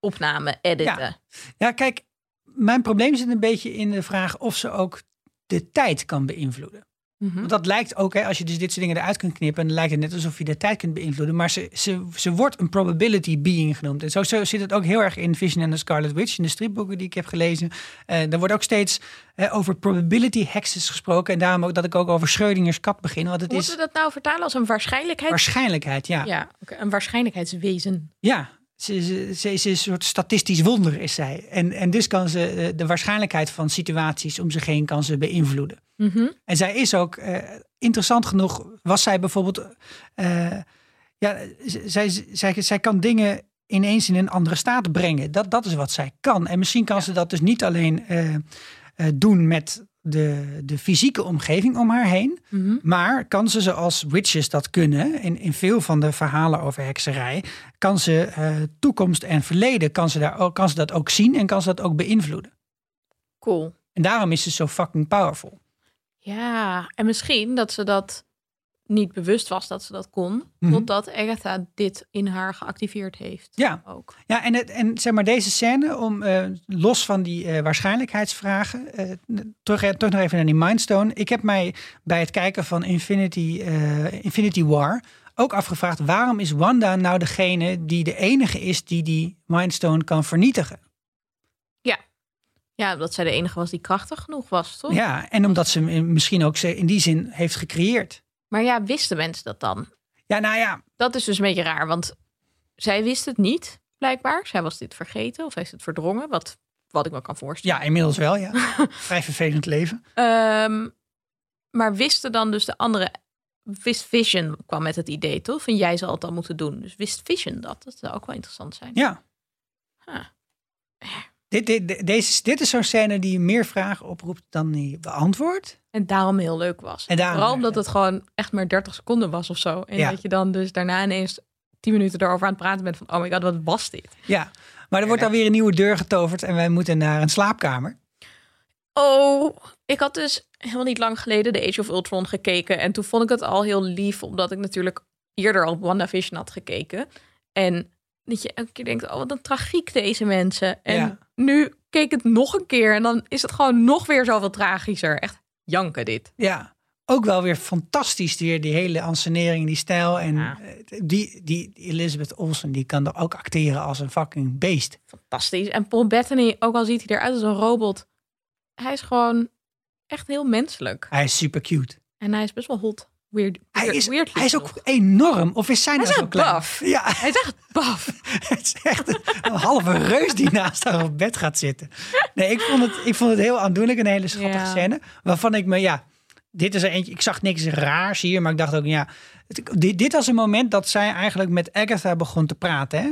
opname editen. Ja, kijk, mijn probleem zit een beetje in de vraag of ze ook de tijd kan beïnvloeden. Mhm. Want dat lijkt ook, hè, als je dus dit soort dingen eruit kunt knippen, dan lijkt het net alsof je de tijd kunt beïnvloeden. Maar ze, ze, ze wordt een probability being genoemd. En zo, zo zit het ook heel erg in Vision and the Scarlet Witch, in de stripboeken die ik heb gelezen. Eh er wordt ook steeds eh, over probability hexes gesproken. En daarom ook dat ik ook over Schrödingers kat begin. Want het Moeten is we dat nou vertalen als een waarschijnlijkheid? waarschijnlijkheid, ja. Ja, een waarschijnlijkheidswezen. Ja, ze, ze, ze is een soort statistisch wonder, is zij. En, en dus kan ze eh, de waarschijnlijkheid van situaties om zich heen kan ze beïnvloeden. Mhm. En zij is ook, eh, interessant genoeg, was zij bijvoorbeeld, eh, ja, zij, zij, zij kan dingen ineens in een andere staat brengen. Dat, dat is wat zij kan. En misschien kan ze dat dus niet alleen eh, doen met de, de fysieke omgeving om haar heen, Mhm. maar kan ze zoals witches dat kunnen, in, in veel van de verhalen over hekserij, kan ze toekomst en verleden, kan ze, daar ook, kan ze dat ook zien en kan ze dat ook beïnvloeden. Cool. En daarom is ze zo fucking powerful. Ja, en misschien dat ze dat niet bewust was dat ze dat kon, totdat Agatha dit in haar geactiveerd heeft. Ja. Ook. Ja, en, het, en zeg maar deze scène, om eh, los van die eh, waarschijnlijkheidsvragen, eh, terug, terug nog even naar die Mindstone. Ik heb mij bij het kijken van Infinity, Infinity War ook afgevraagd, waarom is Wanda nou degene die de enige is die die Mindstone kan vernietigen? Ja, omdat zij de enige was die krachtig genoeg was, toch? Ja, en omdat ze misschien ook ze in die zin heeft gecreëerd. Maar ja, wisten mensen dat dan? Ja, nou ja, Dat is dus een beetje raar, want zij wist het niet, blijkbaar. Zij was dit vergeten of heeft het verdrongen, wat, wat ik me kan voorstellen. ja inmiddels wel, ja. Vrij vervelend leven. Ehm, maar wisten dan dus de andere... Wist Vision kwam met het idee, toch? Van jij zal het dan moeten doen. Dus wist Vision dat? Dat zou ook wel interessant zijn. Ja. Huh. Dit, dit, dit- deze, dit is zo'n scène die meer vragen oproept dan die beantwoordt. En daarom heel leuk was. En daarom- Vooral omdat het gewoon echt maar 30 seconden was of zo. En Ja. dat je dan dus daarna ineens 10 minuten erover aan het praten bent van... oh my god, wat was dit? Ja, maar er wordt dan weer een nieuwe deur getoverd en wij moeten naar een slaapkamer. Oh, ik had dus helemaal niet lang geleden de Age of Ultron gekeken. En toen vond ik het al heel lief, omdat ik natuurlijk eerder al WandaVision had gekeken. En dat je elke keer denkt, oh wat een tragiek deze mensen. En Ja. nu keek het nog een keer en dan is het gewoon nog weer zoveel tragischer. Echt janken dit. Ja, ook wel weer fantastisch weer die hele ansenering, die stijl. En Ja. eh, die, die Elizabeth Olsen, die kan er ook acteren als een fucking beest. Fantastisch. En Paul Bettany, ook al ziet hij eruit als een robot, hij is gewoon echt heel menselijk. Hij is super cute. En hij is best wel hot. Weird. Hij is, weird hij is ook enorm. Of is zijn Hij nou is zo klein? buff. Ja, Hij is echt baf. het is echt een, een halve reus die naast haar op bed gaat zitten. Nee, ik vond het, ik vond het heel aandoenlijk. Een hele schattige Ja. scène. Waarvan ik me, ja, dit is er eentje. Ik zag niks raars hier, maar ik dacht ook, ja, dit, dit was een moment dat zij eigenlijk met Agatha begon te praten. Hè?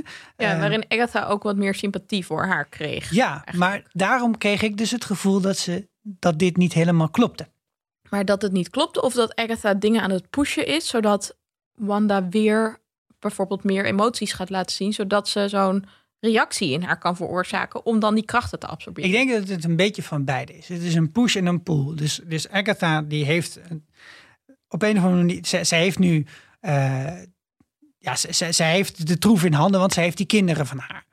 Ja, Eh, waarin Agatha ook wat meer sympathie voor haar kreeg. Ja, maar daarom kreeg ik dus het gevoel dat, ze, dat dit niet helemaal klopte. Maar dat het niet klopte of dat Agatha dingen aan het pushen is, zodat Wanda weer bijvoorbeeld meer emoties gaat laten zien, zodat ze zo'n reactie in haar kan veroorzaken om dan die krachten te absorberen. Ik denk dat het een beetje van beide is. Het is een push en een pull. Dus, dus Agatha die heeft op een of andere manier, zij heeft nu, eh, ja, zij, zij heeft de troef in handen, want zij heeft die kinderen van haar.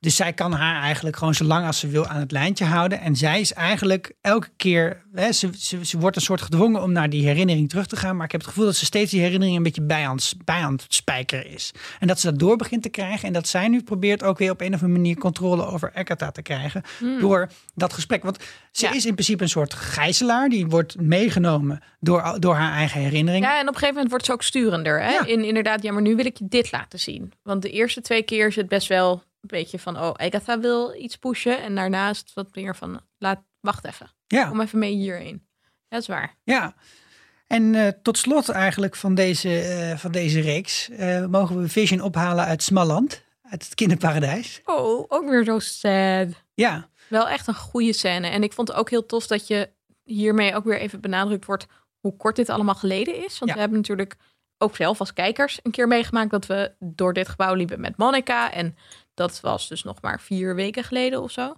Dus zij kan haar eigenlijk gewoon zo lang als ze wil aan het lijntje houden. En zij is eigenlijk elke keer, hè, ze, ze, ze wordt een soort gedwongen om naar die herinnering terug te gaan. Maar ik heb het gevoel dat ze steeds die herinnering een beetje bij aan, bij aan het spijkeren is. En dat ze dat door begint te krijgen. En dat zij nu probeert ook weer op een of andere manier controle over Agatha te krijgen. Door dat gesprek. Want ze Ja. is in principe een soort gijzelaar. Die wordt meegenomen door, door haar eigen herinnering. Ja, en op een gegeven moment wordt ze ook sturender. Hè? Ja. In inderdaad, ja, maar nu wil ik je dit laten zien. Want de eerste twee keer is het best wel een beetje van, oh, Agatha wil iets pushen. En daarna is het wat meer van, laat, wacht even. Ja. Kom even mee hierheen. Dat is waar. Ja. En eh, tot slot eigenlijk van deze, eh, van deze reeks eh, mogen we Vision ophalen uit Smalland, uit het kinderparadijs. Oh, ook weer zo sad. Ja, Wel echt een goede scène. En ik vond het ook heel tof dat je hiermee ook weer even benadrukt wordt hoe kort dit allemaal geleden is. Want Ja. we hebben natuurlijk ook zelf als kijkers een keer meegemaakt dat we door dit gebouw liepen met Monica. En dat was dus nog maar vier weken geleden of zo.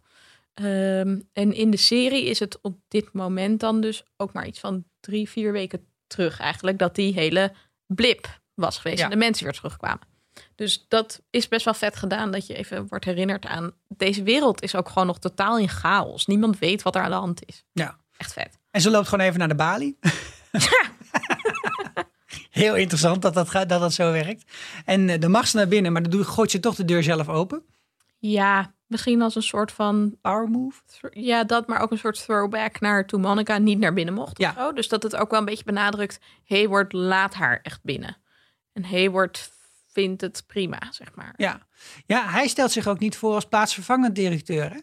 Ehm, en in de serie is het op dit moment dan dus ook maar iets van drie, vier weken terug eigenlijk. Dat die hele blip was geweest Ja. en de mensen weer terugkwamen. Dus dat is best wel vet gedaan dat je even wordt herinnerd aan deze wereld is ook gewoon nog totaal in chaos. Niemand weet wat er aan de hand is. ja. Echt vet. En ze loopt gewoon even naar de balie. Heel interessant dat dat, gaat, dat dat zo werkt. En eh, dan mag ze naar binnen, maar dan doe- gooit ze toch de deur zelf open. Ja, misschien als een soort van Power move. ja, dat, maar ook een soort throwback naar toen Monica niet naar binnen mocht. Ja. Of zo. Dus dat het ook wel een beetje benadrukt. Hayward laat haar echt binnen. En Hayward vindt het prima, zeg maar. Ja. ja, hij stelt zich ook niet voor als plaatsvervangend directeur. Hè?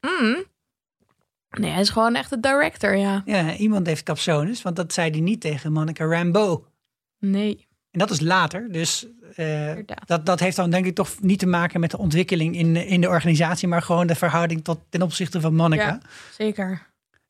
Mm. Nee, hij is gewoon echt de director, ja. Ja, iemand heeft capsones, want dat zei hij niet tegen Monica Rambeau. Nee, En dat is later. Dus eh, dat, dat heeft dan denk ik toch niet te maken met de ontwikkeling in, in de organisatie, maar gewoon de verhouding tot, ten opzichte van Monica. Ja. zeker.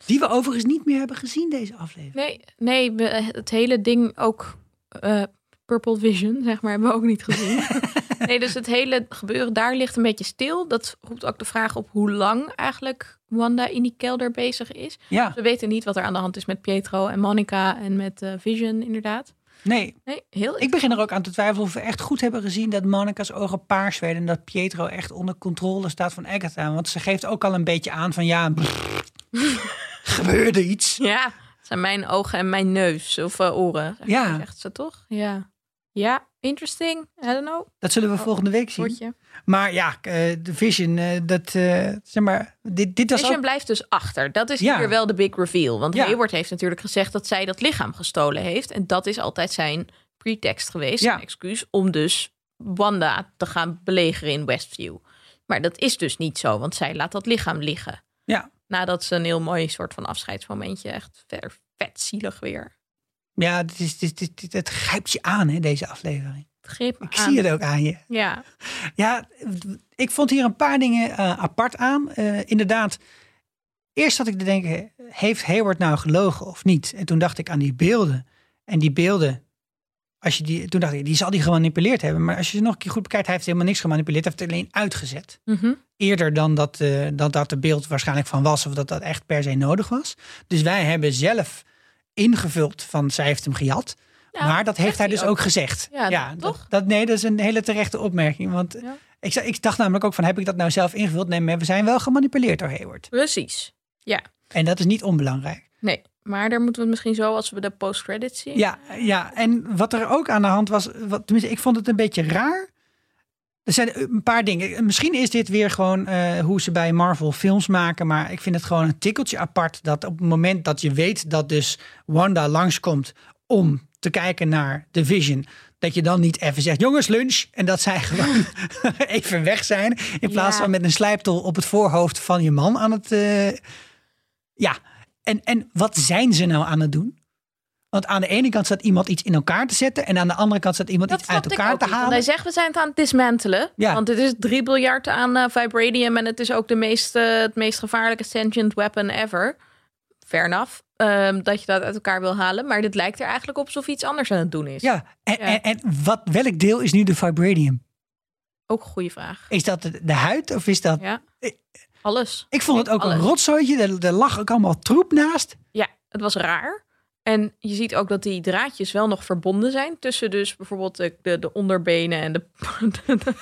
Die we overigens niet meer hebben gezien deze aflevering. Nee, nee we- het hele ding ook... eh, Purple Vision, zeg maar, hebben we ook niet gezien. nee, dus het hele gebeuren daar ligt een beetje stil. Dat roept ook de vraag op hoe lang eigenlijk Wanda in die kelder bezig is. Ja, We weten niet wat er aan de hand is met Pietro en Monica en met eh, Vision, inderdaad. Nee. Nee, heel Ik begin er ook aan te twijfelen of we echt goed hebben gezien dat Monica's ogen paars werden en dat Pietro echt onder controle staat van Agatha. Want ze geeft ook al een beetje aan van ja, gebeurde iets. Ja, het zijn mijn ogen en mijn neus of eh, oren. zeg Ja. Zegt ze toch? Ja. Ja, Interesting. I don't know. Dat zullen we Oh, volgende week zien. Woordje. Maar ja, eh, de Vision, eh, dat, eh, zeg maar, dit, dit was Vision blijft dus achter. Dat is Ja. hier wel de big reveal. Want Ja. Hayward heeft natuurlijk gezegd dat zij dat lichaam gestolen heeft. En dat is altijd zijn pretext geweest, Ja. excuus, om dus Wanda te gaan belegeren in Westview. Maar dat is dus niet zo, want zij laat dat lichaam liggen. Ja. Nadat ze een heel mooi soort van afscheidsmomentje, echt ver, vet zielig weer. Ja, dit is, dit, dit, dit- het grijpt je aan, hè, deze aflevering. Ik aan. zie het ook aan je. Ja, Ja, ik vond hier een paar dingen eh, apart aan. Eh, inderdaad, eerst had ik te denken, heeft Hayward nou gelogen of niet? En toen dacht ik aan die beelden. En die beelden, als je die, toen dacht ik, die zal die gemanipuleerd hebben. Maar als je ze nog een keer goed bekijkt, hij heeft helemaal niks gemanipuleerd. Hij heeft het alleen uitgezet. Mhm. Eerder dan dat, eh, dat dat de beeld waarschijnlijk van was of dat dat echt per se nodig was. Dus wij hebben zelf ingevuld van zij heeft hem gejat. Ja, maar dat heeft hij dus ook. ook gezegd. Ja, dat, toch? Dat, nee, dat is een hele terechte opmerking. Want Ja. ik, zei- ik dacht namelijk ook van, heb ik dat nou zelf ingevuld? Nee, maar we zijn wel gemanipuleerd door Hayward. precies. Ja, En dat is niet onbelangrijk. nee. Maar daar moeten we het misschien zo als we de post-credits zien. Ja, ja, en wat er ook aan de hand was, wat, tenminste, ik vond het een beetje raar. Er zijn een paar dingen. Misschien is dit weer gewoon eh, hoe ze bij Marvel films maken. Maar ik vind het gewoon een tikkeltje apart. Dat op het moment dat je weet dat dus Wanda langskomt om te kijken naar de Vision. Dat je dan niet even zegt, jongens, lunch. En dat zij gewoon even weg zijn. In plaats Ja. van met een slijptol op het voorhoofd van je man aan het... eh, Ja, en, en wat zijn ze nou aan het doen? Want aan de ene kant staat iemand iets in elkaar te zetten. En aan de andere kant staat iemand Dat iets uit elkaar te niet, halen. Hij zegt we zijn het aan het dismantelen. Ja. Want het is 3 miljard aan eh, vibranium en het is ook de meest, eh, het meest gevaarlijke sentient weapon ever. Fair enough. ehm, dat je dat uit elkaar wil halen. Maar dit lijkt er eigenlijk op alsof iets anders aan het doen is. Ja, en, Ja. En, en wat, welk deel is nu de vibranium? Ook een goede vraag. Is dat de, de huid of is dat... Ja. Ik- Alles. Ik vond het ook een rotzooitje. Er, er lag ook allemaal troep naast. Ja, het was raar. En je ziet ook dat die draadjes wel nog verbonden zijn. Tussen dus bijvoorbeeld de, de, de onderbenen en de, de, de,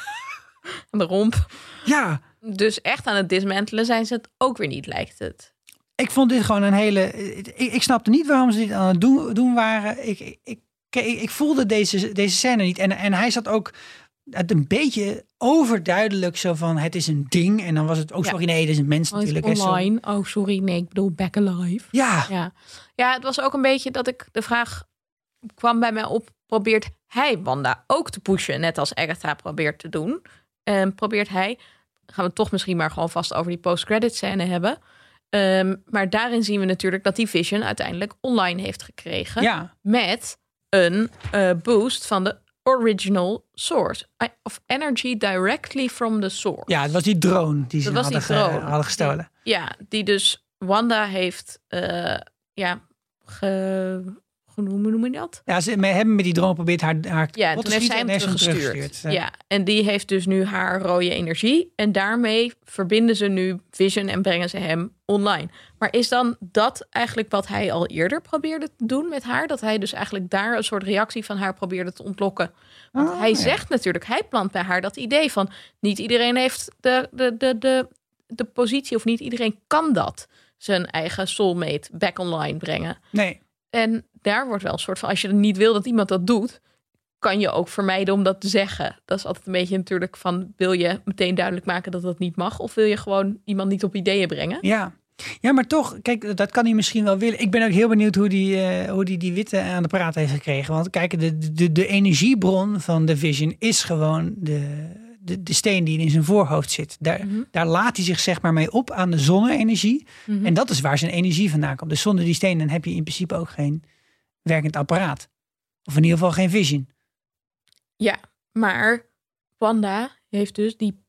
en de romp. Ja, Dus echt aan het dismantelen zijn ze het ook weer niet, lijkt het. ik vond dit gewoon een hele... Ik, ik snapte niet waarom ze dit aan het doen, doen waren. Ik, ik, ik, ik voelde deze, deze scène niet. En, en hij zat ook het een beetje overduidelijk zo van... het is een ding. En dan was het... Oh, Ja. sorry, nee, het is een mens Oh, natuurlijk. online. Oh, sorry. Nee, ik bedoel back alive. Ja, Ja. Ja, het was ook een beetje dat ik de vraag kwam bij mij op. Probeert hij Wanda ook te pushen, net als Agatha probeert te doen? En probeert hij, gaan we toch misschien maar gewoon vast over die post-credit scène hebben. Ehm, maar daarin zien we natuurlijk dat die Vision uiteindelijk online heeft gekregen. ja. Met een eh, boost van de original source. I- Of energy directly from the source. ja, het was die drone die ze hadden, die ge- drone. hadden gestolen. Ja, die dus Wanda heeft, eh, ja, ge, hoe noem je dat? Ja, ze hebben met die drone geprobeerd haar, haar Ja, toen heeft zij hem teruggestuurd. Ja. En die heeft dus nu haar rode energie. En daarmee verbinden ze nu Vision en brengen ze hem online. Maar is dan dat eigenlijk wat hij al eerder probeerde te doen met haar? Dat hij dus eigenlijk daar een soort reactie van haar probeerde te ontlokken. Want Ah, hij ja. zegt natuurlijk, hij plant bij haar dat idee van... niet iedereen heeft de, de, de, de, de positie of niet iedereen kan dat. Zijn eigen soulmate back online brengen. Nee, En daar wordt wel een soort van, als je niet wil dat iemand dat doet, kan je ook vermijden om dat te zeggen. Dat is altijd een beetje natuurlijk van, wil je meteen duidelijk maken dat dat niet mag? Of wil je gewoon iemand niet op ideeën brengen? ja. Ja, maar toch, kijk, dat kan hij misschien wel willen. Ik ben ook heel benieuwd hoe die, eh, hoe die, die witte aan de praat heeft gekregen. Want kijk, de, de, de energiebron van de Vision is gewoon de, de, de steen die in zijn voorhoofd zit. Daar, Mhm. daar laat hij zich zeg maar mee op aan de zonne-energie. Mhm. En dat is waar zijn energie vandaan komt. Dus zonder die steen dan heb je in principe ook geen werkend apparaat. Of in ieder geval geen Vision. Ja, maar Wanda heeft dus die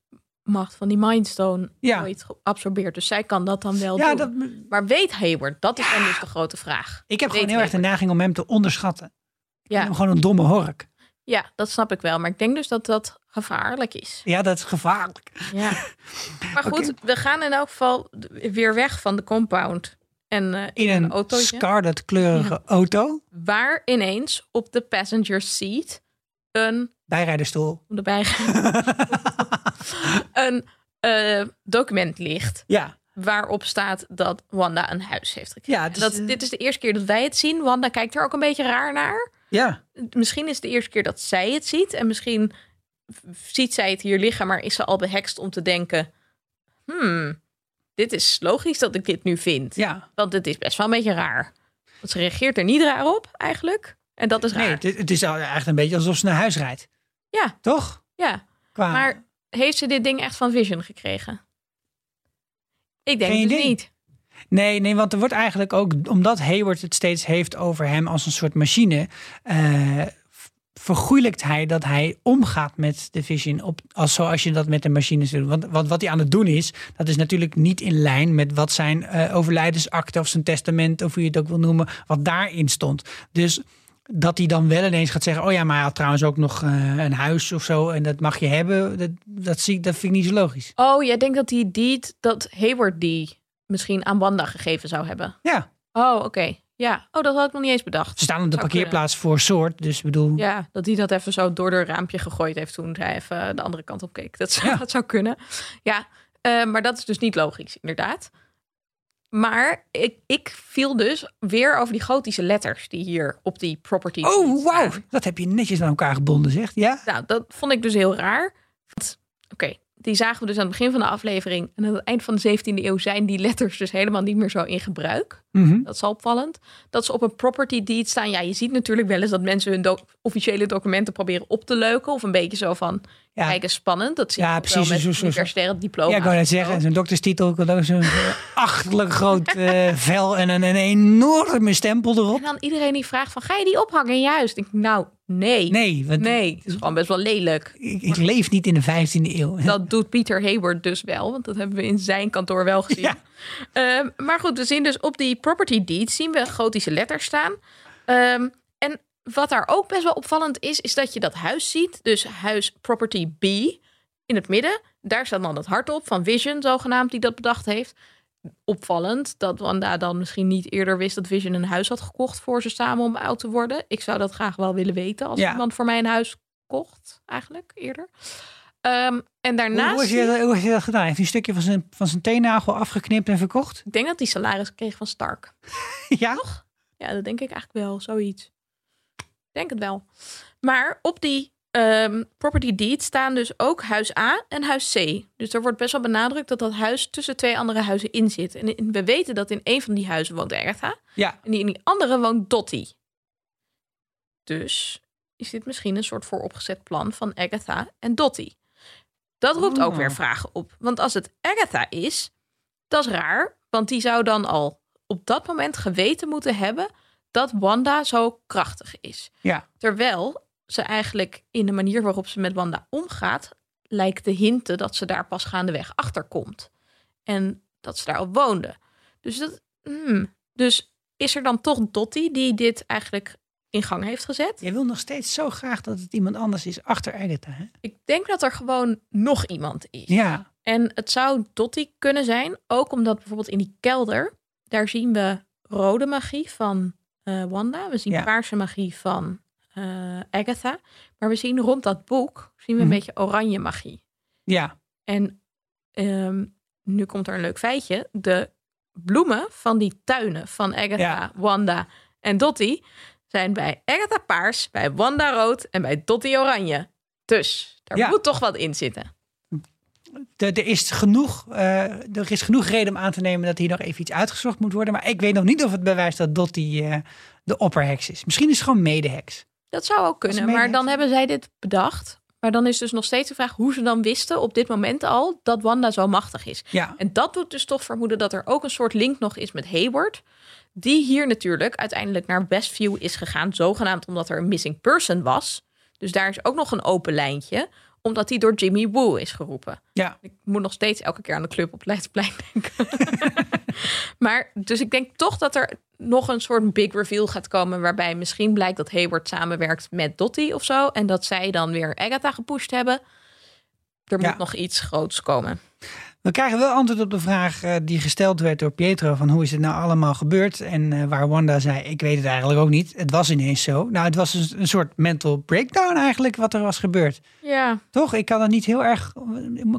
macht van die Mindstone Ja. ooit geabsorbeerd. Dus zij kan dat dan wel Ja, doen. dat, Maar weet Hayward? Dat is dan dus de grote vraag. ik heb Weet gewoon heel erg de neiging om hem te onderschatten. Ik Ja, hem gewoon een domme hork. ja, dat snap ik wel. Maar ik denk dus dat dat gevaarlijk is. Ja, dat is gevaarlijk. Ja. Maar goed, we gaan in elk geval weer weg van de compound. En eh, In een autootje. scarlet kleurige auto. waar ineens op de passenger seat een, Bijrijderstoel. erbij een eh, document ligt. Ja, Waarop staat dat Wanda een huis heeft gekregen. ja is, dat, eh, dit is de eerste keer dat wij het zien. Wanda kijkt er ook een beetje raar naar. Ja. Misschien is het de eerste keer dat zij het ziet. En misschien ziet zij het hier liggen, maar is ze al behekst om te denken... Hmm, dit is logisch dat ik dit nu vind. Ja. Want het is best wel een beetje raar. Want ze reageert er niet raar op, eigenlijk. En dat is raar. Nee, het, het is eigenlijk een beetje alsof ze naar huis rijdt. Ja, Toch? ja. Qua... Maar heeft ze dit ding echt van Vision gekregen? Ik denk Geen dus idee. niet. Nee, nee, want er wordt eigenlijk ook, omdat Hayward het steeds heeft over hem als een soort machine, eh, vergoeilijkt hij dat hij omgaat met de Vision op, als zoals je dat met de machines doet. Want, want wat hij aan het doen is, dat is natuurlijk niet in lijn met wat zijn eh, overlijdensakte of zijn testament, of hoe je het ook wil noemen, wat daarin stond. Dus dat hij dan wel ineens gaat zeggen: Oh ja, maar hij had trouwens ook nog eh, een huis of zo. En dat mag je hebben. Dat, dat, zie, ik- dat vind ik niet zo logisch. Oh, jij denkt dat die deed, dat Hayward die misschien aan Wanda gegeven zou hebben? Ja, Oh, oké. Ja. Oh, dat had ik nog niet eens bedacht. ze staan op de Zou parkeerplaats voor soort. Dus ik bedoel. Ja, dat hij dat even zo door de raampje gegooid heeft toen hij even de andere kant op keek. Dat zou, Ja. dat zou kunnen. Ja, eh, maar dat is dus niet logisch, inderdaad. Maar ik, ik viel dus weer over die gotische letters die hier op die property. Oh, wauw. Dat heb je netjes aan elkaar gebonden, zegt. Ja? Nou, dat vond ik dus heel raar. Die zagen we dus aan het begin van de aflevering. En aan het eind van de 17e eeuw zijn die letters dus helemaal niet meer zo in gebruik. Mhm. Dat is al opvallend. Dat ze op een property deed staan. Ja, je ziet natuurlijk wel eens dat mensen hun officiële documenten proberen op te leuken. Of een beetje zo van, Ja. kijk eens spannend. Dat zie je Ja, precies, wel met zo- zo- zo. universitaire diploma. Ja, ik wou net zeggen, zo'n dokterstitel eh, achterlijk groot eh, vel en een, een enorme stempel erop. En dan iedereen die vraagt van, ga je die ophangen in je huis? Ik denk, nou, nee. Nee, want Nee, het is gewoon best wel lelijk. ik, ik leef niet in de 15e eeuw. Dat doet Pieter Hayward dus wel, want dat hebben we in zijn kantoor wel gezien. Ja. Ehm, maar goed, we zien dus op die property deed zien we gotische letters staan. Ehm, en wat daar ook best wel opvallend is, is dat je dat huis ziet. Dus huis property B in het midden. Daar staat dan het hart op van Vision, zogenaamd, die dat bedacht heeft. Opvallend dat Wanda dan misschien niet eerder wist dat Vision een huis had gekocht voor ze samen om oud te worden. Ik zou dat graag wel willen weten als Ja. iemand voor mij een huis kocht, eigenlijk eerder. Ehm, en Hoe, daarnaast. hoe, hij dat, hoe heeft hij dat gedaan? Heeft hij een stukje van zijn, van zijn teennagel afgeknipt en verkocht? Ik denk dat hij salaris kreeg van Stark. ja? Ja, dat denk ik eigenlijk wel, zoiets. Ik Denk het wel. Maar op die ehm, property deed staan dus ook huis A en huis C. Dus er wordt best wel benadrukt dat dat huis tussen twee andere huizen in zit. En we weten dat in een van die huizen woont Agatha. Ja. En in die andere woont Dottie. Dus is dit misschien een soort vooropgezet plan van Agatha en Dottie. Dat roept ook Oh. weer vragen op. Want als het Agatha is, dat is raar. Want die zou dan al op dat moment geweten moeten hebben dat Wanda zo krachtig is. Ja. Terwijl ze eigenlijk in de manier waarop ze met Wanda omgaat, lijkt te hinten dat ze daar pas gaandeweg achter komt. En dat ze daar al woonde. Dus, dat, hmm. dus is er dan toch Dottie die dit eigenlijk in gang heeft gezet? Je wil nog steeds zo graag dat het iemand anders is achter Agatha, hè? Ik denk dat er gewoon nog iemand is. Ja. En het zou Dottie kunnen zijn, ook omdat bijvoorbeeld in die kelder, daar zien we rode magie van eh, Wanda. We zien Ja. paarse magie van eh, Agatha. Maar we zien rond dat boek, zien we een Mhm. beetje oranje magie. Ja. En ehm, nu komt er een leuk feitje. De bloemen van die tuinen van Agatha, Ja. Wanda en Dottie zijn bij Agatha paars, bij Wanda rood en bij Dottie oranje. Dus daar Ja. moet toch wat in zitten. Er, is genoeg, eh, er is genoeg reden om aan te nemen dat hier nog even iets uitgezocht moet worden. Maar ik weet nog niet of het bewijst dat Dottie eh, de opperheks is. Misschien is het gewoon medeheks. Dat zou ook kunnen, maar dan hebben zij dit bedacht. Maar dan is dus nog steeds de vraag hoe ze dan wisten op dit moment al dat Wanda zo machtig is. Ja. En dat doet dus toch vermoeden dat er ook een soort link nog is met Hayward. Die hier natuurlijk uiteindelijk naar Westview is gegaan. Zogenaamd omdat er een missing person was. Dus daar is ook nog een open lijntje. Omdat die door Jimmy Woo is geroepen. Ja. Ik moet nog steeds elke keer aan de club op Leidseplein denken. maar dus ik denk toch dat er nog een soort big reveal gaat komen. Waarbij misschien blijkt dat Hayward samenwerkt met Dottie of zo. En dat zij dan weer Agatha gepusht hebben. Er Ja. moet nog iets groots komen. We krijgen wel antwoord op de vraag eh, die gesteld werd door Pietro: van hoe is het nou allemaal gebeurd? En eh, waar Wanda zei: Ik weet het eigenlijk ook niet. Het was ineens zo. Nou, het was een, een soort mental breakdown eigenlijk wat er was gebeurd. Ja, Toch? Ik kan het niet heel erg.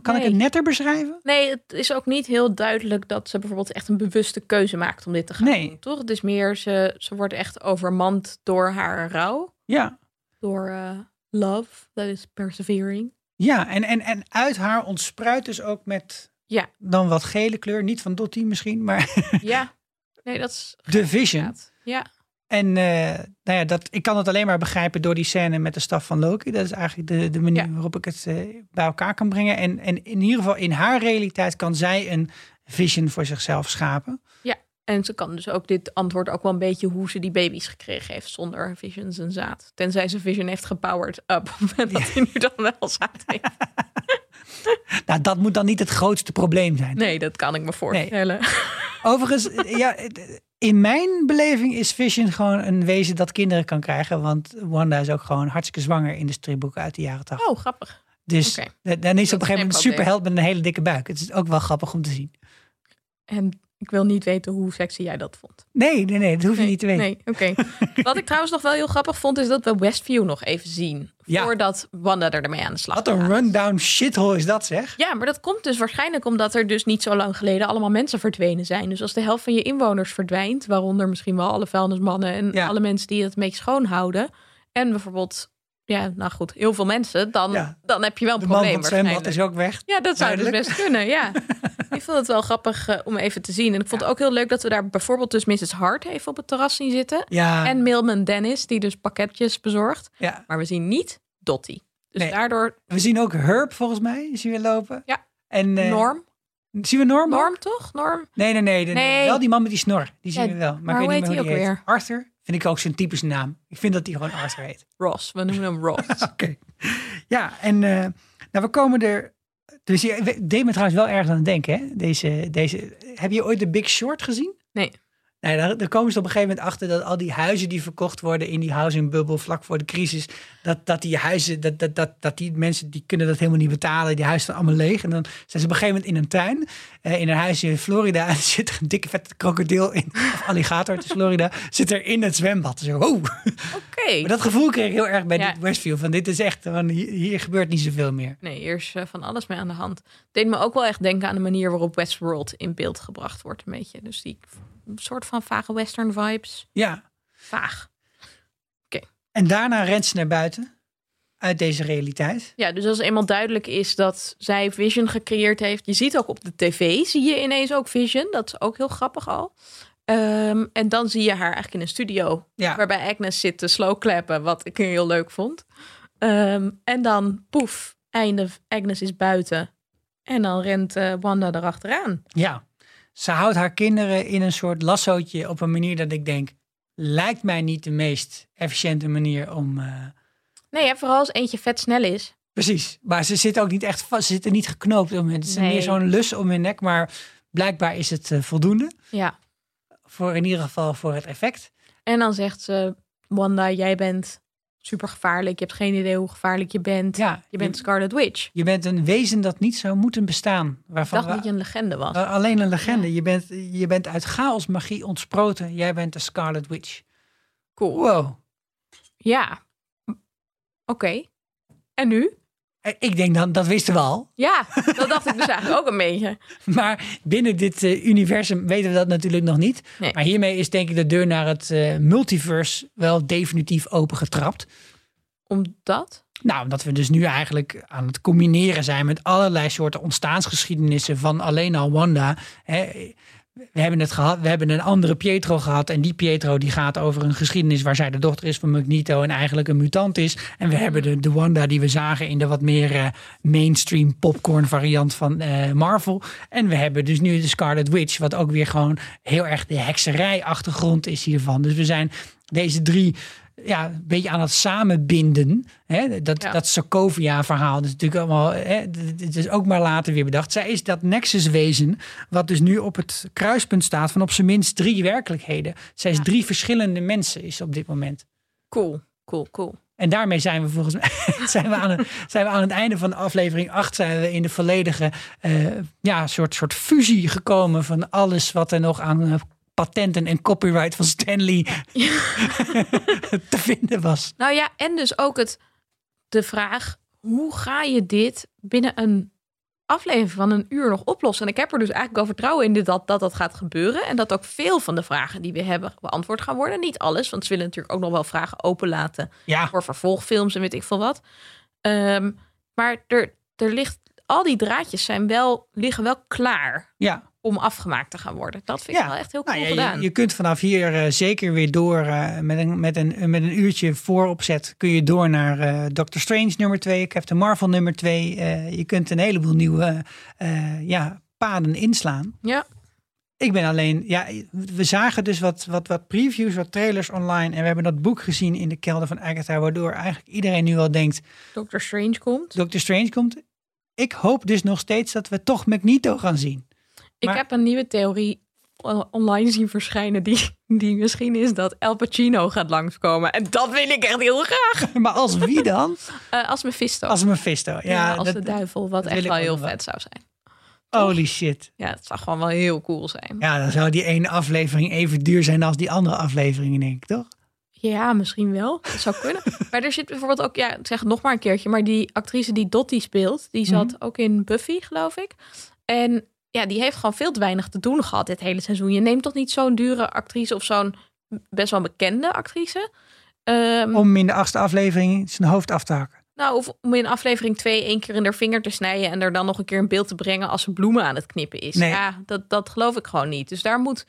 Kan ik het netter beschrijven? Nee, het is ook niet heel duidelijk dat ze bijvoorbeeld echt een bewuste keuze maakt om dit te gaan Nee. doen. Toch? Het is meer, ze, ze wordt echt overmand door haar rouw. Ja, door eh, love, that is persevering. ja. En, en, en uit haar ontspruit dus ook met Ja. dan wat gele kleur. Niet van Dottie misschien, maar Ja, nee, dat is de Vision. gaat. Ja, En eh, nou ja, dat, ik kan het alleen maar begrijpen door die scène met de staf van Loki. Dat is eigenlijk de, de manier Ja. waarop ik het eh, bij elkaar kan brengen. En, en in ieder geval in haar realiteit kan zij een vision voor zichzelf schapen. en ze kan dus ook dit antwoord ook wel een beetje hoe ze die baby's gekregen heeft zonder Vision zijn zaad. Tenzij ze Vision heeft gepowered up, dat hij nu dan wel zaad heeft. Nou, dat moet dan niet het grootste probleem zijn. Nee, dat kan ik me voorstellen. Overigens, eh, ja, in mijn beleving is Vision gewoon een wezen dat kinderen kan krijgen. Want Wanda is ook gewoon hartstikke zwanger in de stripboeken uit de jaren 80. Oh, grappig. dus dan is ze op een gegeven moment geen superheld met een hele dikke buik. Het is ook wel grappig om te zien. En ik wil niet weten hoe sexy jij dat vond. Nee, nee, nee, dat hoef je Nee, niet te weten. Nee, oké. Wat ik trouwens nog wel heel grappig vond, is dat we Westview nog even zien. Ja. Voordat Wanda er ermee aan de slag Wat een rundown shithole is dat zeg. Ja, maar dat komt dus waarschijnlijk omdat er dus niet zo lang geleden allemaal mensen verdwenen zijn. Dus als de helft van je inwoners verdwijnt, waaronder misschien wel alle vuilnismannen en Ja. alle mensen die het een beetje schoonhouden. En bijvoorbeeld, ja, nou goed, heel veel mensen, dan, Ja. dan heb je wel een De man probleem zwembad waarschijnlijk. is ook weg. Ja, dat zou dus best kunnen, ja. ik vond het wel grappig eh, om even te zien. En ik vond het ook heel leuk dat we daar bijvoorbeeld dus Mrs. Hart even op het terras zien zitten. Ja, En Milman Dennis, die dus pakketjes bezorgt. ja. Maar we zien niet Dottie. Dus Nee. daardoor We zien ook Herb volgens mij. Zien we lopen. Ja. En, eh, Norm. Zien we Norm? ook? Norm toch? Norm? Nee, nee, nee, nee. Wel die man met die snor. Die zien we wel. Maar, maar ik weet niet meer hoe die ook heet. Arthur vind ik ook zo'n typische naam. Ik vind dat hij gewoon Arthur heet. Ross. We noemen hem Ross. Oké. Ja, en eh, nou, we komen er... Dus je deed me trouwens wel erg aan het denken, hè? Deze, deze, heb je ooit The Big Short gezien? Nee. Nee, daar, daar komen ze op een gegeven moment achter dat al die huizen die verkocht worden in die housing bubble vlak voor de crisis, dat, dat die huizen, dat, dat, dat, dat die mensen die kunnen dat helemaal niet betalen, die huizen staan allemaal leeg. En dan zijn ze op een gegeven moment in een tuin, eh, in een huisje in Florida, en er zit een dikke vette krokodil in, of alligator, het is Florida, zit er in het zwembad. Zo, wow. Oké. Maar dat gevoel kreeg ik heel erg bij Ja. dit Westview, van dit is echt, van, hier, hier gebeurt niet zoveel meer. Nee, hier is eh, van alles mee aan de hand. Deed me ook wel echt denken aan de manier waarop Westworld in beeld gebracht wordt. Een beetje. Dus die soort van vage western vibes. Ja, Vaag. en daarna rent ze naar buiten, uit deze realiteit. Ja, dus als eenmaal duidelijk is dat zij Vision gecreëerd heeft. Je ziet ook op de tv, zie je ineens ook Vision. Dat is ook heel grappig al. Ehm, en dan zie je haar eigenlijk in een studio. Ja, Waarbij Agnes zit te slow clappen, wat ik heel leuk vond. Ehm, en dan, poef, einde, Agnes is buiten. En dan rent eh, Wanda erachteraan. Ja, ze houdt haar kinderen in een soort lassootje op een manier dat ik denk, lijkt mij niet de meest efficiënte manier om. eh, Nee, vooral als eentje vet snel is. Precies, maar ze zitten ook niet echt vast, ze zitten niet geknoopt om het. is Nee. meer zo'n lus om hun nek, maar blijkbaar is het eh, voldoende Ja. voor in ieder geval voor het effect. En dan zegt ze, Wanda, jij bent super gevaarlijk. Je hebt geen idee hoe gevaarlijk je bent. Ja, Je bent Scarlet Witch. je bent een wezen dat niet zou moeten bestaan, Ik waarvan dacht we- dat je een legende was. Alleen een legende. Je, bent, je bent uit chaos magie ontsproten. Jij bent de Scarlet Witch. Cool. Wow. Ja. Oké. En nu? Eh, Ik denk dan, dat wisten we al. Ja, dat dacht ik dus eigenlijk ook een beetje. Maar binnen dit eh, universum weten we dat natuurlijk nog niet. Nee. Maar hiermee is denk ik de deur naar het eh, multiverse wel definitief opengetrapt. Omdat? Nou, omdat we dus nu eigenlijk aan het combineren zijn met allerlei soorten ontstaansgeschiedenissen van alleen al Wanda. Hè, we hebben het gehad, we hebben een andere Pietro gehad. En die Pietro die gaat over een geschiedenis waar zij de dochter is van Magneto en eigenlijk een mutant is. En we hebben de, Wanda die we zagen in de wat meer eh, mainstream popcorn variant van eh, Marvel. En we hebben dus nu de Scarlet Witch, wat ook weer gewoon heel erg de hekserij achtergrond is hiervan. Dus we zijn deze drie ja, een beetje aan het samenbinden. Hè? Dat, Ja. dat Sokovia-verhaal. Dat is natuurlijk allemaal. Hè? Het is ook maar later weer bedacht. Zij is dat Nexus-wezen. Wat dus nu op het kruispunt staat van op zijn minst drie werkelijkheden. Zij is Ja. drie verschillende mensen, is op dit moment. Cool, cool, cool. En daarmee zijn we volgens mij zijn we aan, het, zijn we aan het einde van aflevering 8 zijn we in de volledige eh, ja, soort, soort fusie gekomen van alles wat er nog aan eh, patenten en copyright van Stanley te vinden was. Nou ja, en dus ook het, de vraag: hoe ga je dit binnen een aflevering van een uur nog oplossen. En ik heb er dus eigenlijk wel vertrouwen in dat, dat dat gaat gebeuren. En dat ook veel van de vragen die we hebben beantwoord gaan worden. Niet alles, want ze willen natuurlijk ook nog wel vragen openlaten Ja, voor vervolgfilms en weet ik veel wat. Ehm, maar er, er ligt, al die draadjes zijn wel, liggen wel klaar ja. Om afgemaakt te gaan worden. Dat vind ik Ja. wel echt heel cool Nou, ja, gedaan. je, je kunt vanaf hier eh, zeker weer door eh, met, een, met, een, met een uurtje vooropzet. Kun je door naar eh, Doctor Strange nummer 2, Captain Marvel nummer 2. je kunt een heleboel nieuwe ja, paden inslaan. ja. Ik ben alleen, ja, we zagen dus wat, wat, wat previews, wat trailers online. En we hebben dat boek gezien in de kelder van Agatha. Waardoor eigenlijk iedereen nu al denkt, Doctor Strange komt. Doctor Strange komt. Ik hoop dus nog steeds dat we toch Magneto gaan zien. Ik Maar- heb een nieuwe theorie on- online zien verschijnen. Die, die misschien is dat El Pacino gaat langskomen. En dat wil ik echt heel graag. Maar als wie dan? Eh, als Mephisto. Als Mephisto. Ja, ja, als dat- de duivel. Wat echt wel heel wel. vet zou zijn. Holy shit. Ja, het zou gewoon wel heel cool zijn. Ja, dan zou die ene aflevering even duur zijn als die andere afleveringen, denk ik, toch? Ja, misschien wel. Dat zou kunnen. maar er zit bijvoorbeeld ook, ja, ik zeg het nog maar een keertje, maar die actrice die Dottie speelt, die zat Mhm. ook in Buffy, geloof ik. En ja, die heeft gewoon veel te weinig te doen gehad dit hele seizoen. Je neemt toch niet zo'n dure actrice of zo'n best wel bekende actrice? Ehm, Om in de achtste aflevering zijn hoofd af te hakken. Nou, of om in aflevering 2 één keer in haar vinger te snijden en er dan nog een keer een beeld te brengen als ze bloemen aan het knippen is. Nee. Ja, dat, dat geloof ik gewoon niet. Dus daar moet,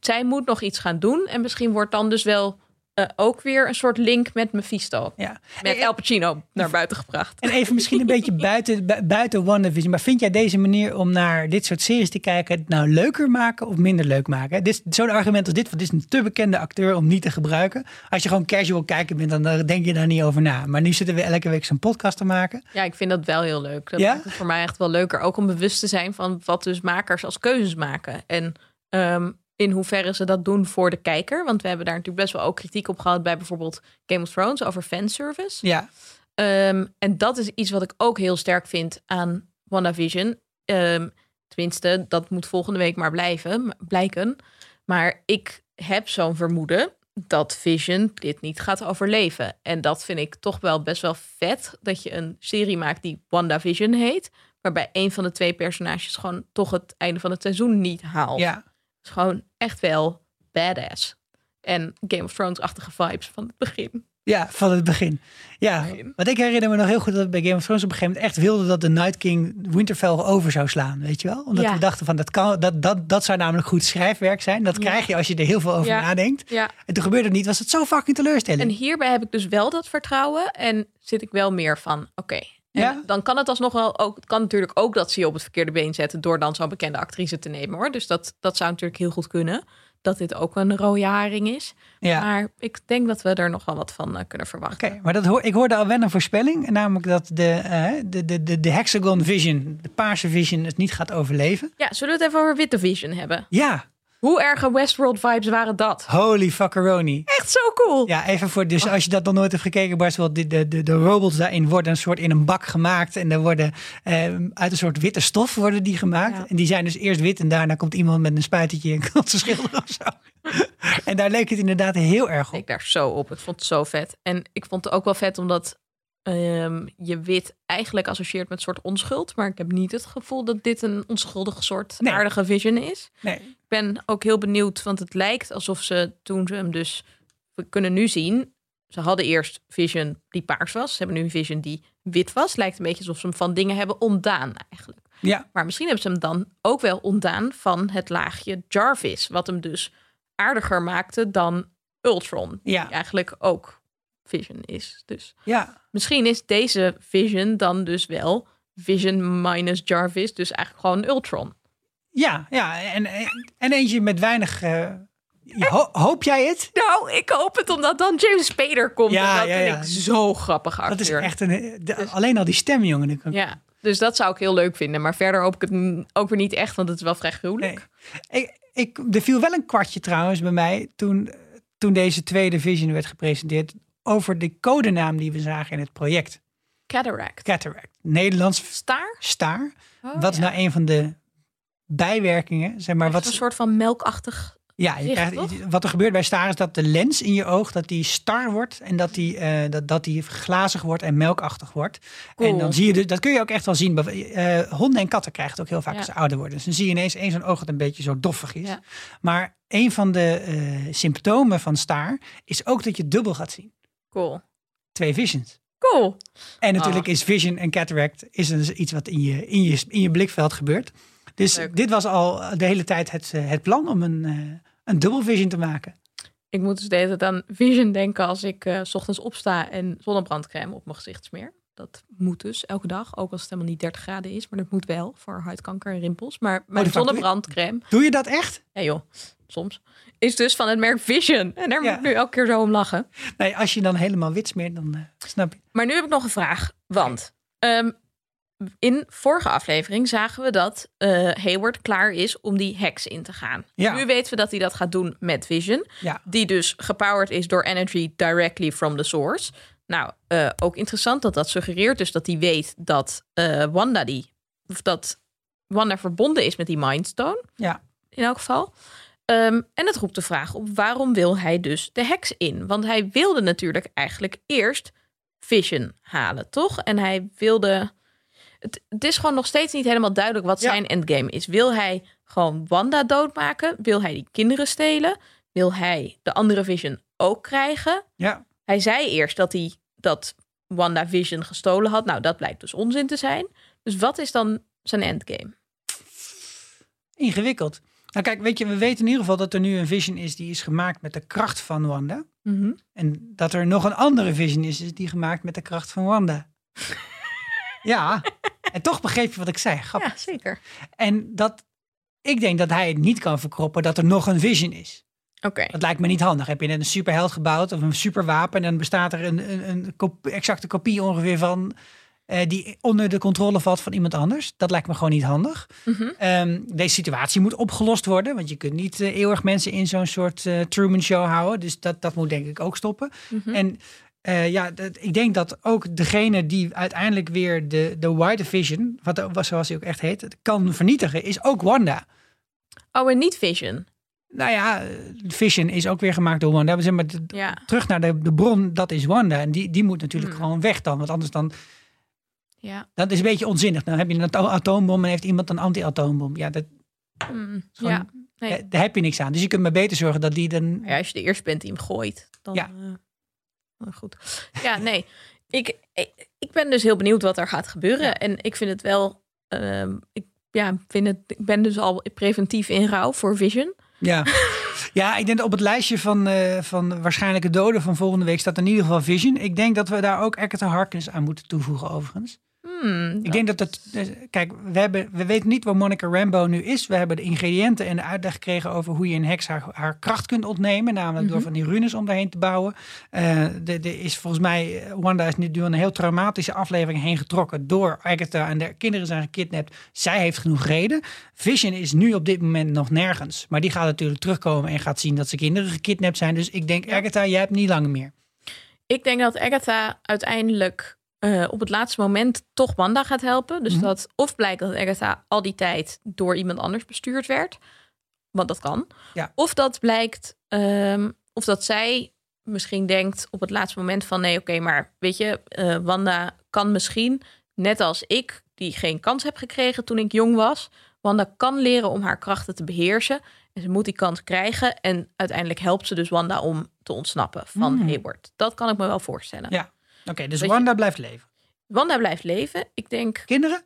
zij moet nog iets gaan doen. En misschien wordt dan dus wel eh, ook weer een soort link met Mephisto. Ja. Met El Pacino naar buiten gebracht. En even misschien een beetje buiten, bu- buiten WandaVision. Maar vind jij deze manier om naar dit soort series te kijken... het nou leuker maken of minder leuk maken? Dit is Zo'n argument als dit, want dit is een te bekende acteur om niet te gebruiken. Als je gewoon casual kijken bent, dan denk je daar niet over na. Maar nu zitten we elke week zo'n podcast te maken. Ja, ik vind dat wel heel leuk. Dat Ja? maakt het voor mij echt wel leuker. Ook om bewust te zijn van wat dus makers als keuzes maken. En ehm, in hoeverre ze dat doen voor de kijker. Want we hebben daar natuurlijk best wel ook kritiek op gehad bij bijvoorbeeld Game of Thrones over fanservice. Ja, Ehm, en dat is iets wat ik ook heel sterk vind aan WandaVision. Ehm tenminste, dat moet volgende week maar blijven, blijken. Maar ik heb zo'n vermoeden dat Vision dit niet gaat overleven. En dat vind ik toch wel best wel vet. Dat je een serie maakt die WandaVision heet. Waarbij een van de twee personages gewoon toch het einde van het seizoen niet haalt. ja. Is gewoon echt wel badass. En Game of Thrones-achtige vibes van het begin. Ja, van het begin. Ja, want ik herinner me nog heel goed dat bij Game of Thrones op een gegeven moment echt wilde dat de Night King Winterfell over zou slaan, weet je wel? Omdat Ja. we dachten van dat kan, dat, dat, dat zou namelijk goed schrijfwerk zijn. Dat Ja. krijg je als je er heel veel over Ja. nadenkt. Ja, En toen gebeurde het niet, was het zo fucking teleurstellend. En hierbij heb ik dus wel dat vertrouwen en zit ik wel meer van, oké. Ja? Dan kan het alsnog wel ook, het kan natuurlijk ook dat ze je op het verkeerde been zetten door dan zo'n bekende actrice te nemen hoor. Dus dat, dat zou natuurlijk heel goed kunnen. Dat dit ook een rode haring is. ja. Maar ik denk dat we er nog wel wat van eh, kunnen verwachten. Oké, maar dat hoor, ik hoorde al wel een voorspelling. Namelijk dat de, eh, de, de, de, de Hexagon Vision, de paarse Vision, het niet gaat overleven. Ja, zullen we het even over Witte Vision hebben? Ja, Hoe erge Westworld vibes waren dat? holy fuckeroni. Echt zo cool. Ja, even voor, dus als je dat nog nooit hebt gekeken, wel, de, de, de, de robots daarin worden een soort in een bak gemaakt. En er worden eh, uit een soort witte stof worden die gemaakt. Ja. En die zijn dus eerst wit en daarna komt iemand met een spuitertje en kan ze schilderen of zo. en daar leek het inderdaad heel erg op. Ik daar zo op. Ik vond het zo vet. En ik vond het ook wel vet omdat ehm, je wit eigenlijk associeert met een soort onschuld. Maar ik heb niet het gevoel dat dit een onschuldige soort Nee. aardige vision is. Nee. Ik ben ook heel benieuwd, want het lijkt alsof ze toen ze hem dus... We kunnen nu zien, ze hadden eerst Vision die paars was. Ze hebben nu een Vision die wit was. Lijkt een beetje alsof ze hem van dingen hebben ontdaan eigenlijk. Ja, Maar misschien hebben ze hem dan ook wel ontdaan van het laagje Jarvis. Wat hem dus aardiger maakte dan Ultron. Ja. Die eigenlijk ook Vision is. Dus ja. misschien is deze Vision dan dus wel Vision minus Jarvis. Dus eigenlijk gewoon Ultron. Ja, ja. En, en eentje met weinig. ho- hoop jij het? Nou, ik hoop het omdat dan James Spader komt. Ja, en dat ja, vind ja. ik zo grappig acteur. Dat is echt een. de- alleen al die stem, jongen. ik- Ja, dus dat zou ik heel leuk vinden. Maar verder hoop ik het ook weer niet echt, want het is wel vrij gruwelijk. Nee. Ik, ik, er viel wel een kwartje trouwens bij mij toen, toen deze tweede Vision werd gepresenteerd. Over de codenaam die we zagen in het project. Cataract. Cataract. Nederlands Staar? staar. Oh, wat is ja. nou een van de bijwerkingen? Zeg maar, Wat een soort van melkachtig Ja, je krijgt, wat er gebeurt bij staren is dat de lens in je oog dat die star wordt en dat die, eh, dat, dat die glazig wordt en melkachtig wordt. Cool. En dan zie je, dus, dat kun je ook echt wel zien. Eh, honden en katten krijgen het ook heel vaak Ja. als ze ouder worden. Dus dan zie je ineens één zo'n oog dat een beetje zo doffig is. Ja. Maar een van de eh, symptomen van staar is ook dat je dubbel gaat zien. Cool. Twee visions. Cool. En natuurlijk Ah. is vision en cataract is dus iets wat in je, in je, in je blikveld gebeurt. Dus Leuk. dit was al de hele tijd het, eh, het plan om een, eh, een dubbel vision te maken. Ik moet dus de hele tijd aan vision denken als ik eh, s ochtends opsta en zonnebrandcrème op mijn gezicht smeer. Dat moet dus elke dag, ook als het helemaal niet 30 graden is. Maar dat moet wel voor huidkanker en rimpels. Maar mijn dat doe je- zonnebrandcrème, Doe je dat echt? ja joh, soms, is dus van het merk Vision. En daar Ja. moet ik nu elke keer zo om lachen. Nee, als je dan helemaal wit smeert, dan eh, snap je. Maar nu heb ik nog een vraag. Want ehm, in vorige aflevering zagen we dat eh, Hayward klaar is om die heks in te gaan. Ja. Nu weten we dat hij dat gaat doen met Vision. Ja. Die dus gepowered is door energy directly from the source. Nou, eh, ook interessant dat dat suggereert dus dat hij weet dat eh, Wanda die... Of dat Wanda verbonden is met die Mindstone. Ja. In elk geval. Ehm, en het roept de vraag op waarom wil hij dus de heks in? Want hij wilde natuurlijk eigenlijk eerst Vision halen, toch? En hij wilde... Het, het is gewoon nog steeds niet helemaal duidelijk wat Ja. zijn endgame is. Wil hij gewoon Wanda doodmaken? Wil hij die kinderen stelen? Wil hij de andere Vision ook krijgen? Ja. Hij zei eerst dat hij dat Wanda Vision gestolen had. Nou, dat blijkt dus onzin te zijn. Dus wat is dan zijn endgame? Ingewikkeld. Nou kijk, weet je, we weten in ieder geval dat er nu een vision is die is gemaakt met de kracht van Wanda. En dat er nog een andere vision is, is die gemaakt met de kracht van Wanda. ja, en toch begreep je wat ik zei. Grappig. Ja, zeker. En dat, ik denk dat hij het niet kan verkroppen dat er nog een vision is. Oké. Dat lijkt me niet handig. Heb je net een superheld gebouwd of een superwapen en dan bestaat er een, een, een kop- exacte kopie ongeveer van eh, die onder de controle valt van iemand anders. Dat lijkt me gewoon niet handig. Mhm. Ehm, deze situatie moet opgelost worden, want je kunt niet eh, eeuwig mensen in zo'n soort eh, Truman Show houden. Dus dat, dat moet denk ik ook stoppen. Mhm. En ja, dat, ik denk dat ook degene die uiteindelijk weer de, de White Vision, wat, wat zoals hij ook echt heet, kan vernietigen, is ook Wanda. Oh, en niet Vision. Nou ja, Vision is ook weer gemaakt door Wanda. We zijn maar Ja. terug naar de, de bron, dat is Wanda. En die, die moet natuurlijk Hmm. gewoon weg dan. Want anders dan, Ja. dat is een beetje onzinnig. Dan heb je een ato- atoombom en heeft iemand een anti-atoombom. Ja, dat, Mm, gewoon- ja. Nee. eh, daar heb je niks aan. Dus je kunt maar beter zorgen dat die dan... ja, als je de eerste bent die hem gooit, dan. Ja. eh, goed. Ja, nee. Ik, ik, ik ben dus heel benieuwd wat er gaat gebeuren. Ja. En ik vind het wel. ehm, ik, ja, vind het, ik ben dus al preventief in rouw voor Vision. Ja. ja, ik denk dat op het lijstje van, eh, van waarschijnlijke doden van volgende week staat in ieder geval Vision. Ik denk dat we daar ook Agatha Harkness aan moeten toevoegen overigens. Hmm, Ik denk dat het... eh, Kijk, we, hebben, we weten niet waar Monica Rambo nu is. We hebben de ingrediënten en de uitleg gekregen over hoe je een heks haar, haar kracht kunt ontnemen. Namelijk door Mhm. van die runes om daarheen te bouwen. Eh er er is volgens mij, eh, Wanda is nu door een heel traumatische aflevering heen getrokken door Agatha. En de kinderen zijn gekidnapt. Zij heeft genoeg reden. Vision is nu op dit moment nog nergens. Maar die gaat natuurlijk terugkomen en gaat zien dat ze kinderen gekidnapt zijn. Dus ik denk, Agatha, jij hebt niet lang meer. Ik denk dat Agatha uiteindelijk eh, op het laatste moment toch Wanda gaat helpen. Dus Mhm. dat of blijkt dat Agatha al die tijd door iemand anders bestuurd werd. Want dat kan. Ja. Of dat blijkt, ehm, of dat zij misschien denkt op het laatste moment van nee, oké, maar weet je, eh, Wanda kan misschien, net als ik, die geen kans heb gekregen toen ik jong was. Wanda kan leren om haar krachten te beheersen. En ze moet die kans krijgen. En uiteindelijk helpt ze dus Wanda om te ontsnappen van Hmm. Hayward. Dat kan ik me wel voorstellen. Ja. Oké, dus Weet je- Wanda blijft leven. Wanda blijft leven. Ik denk, Kinderen?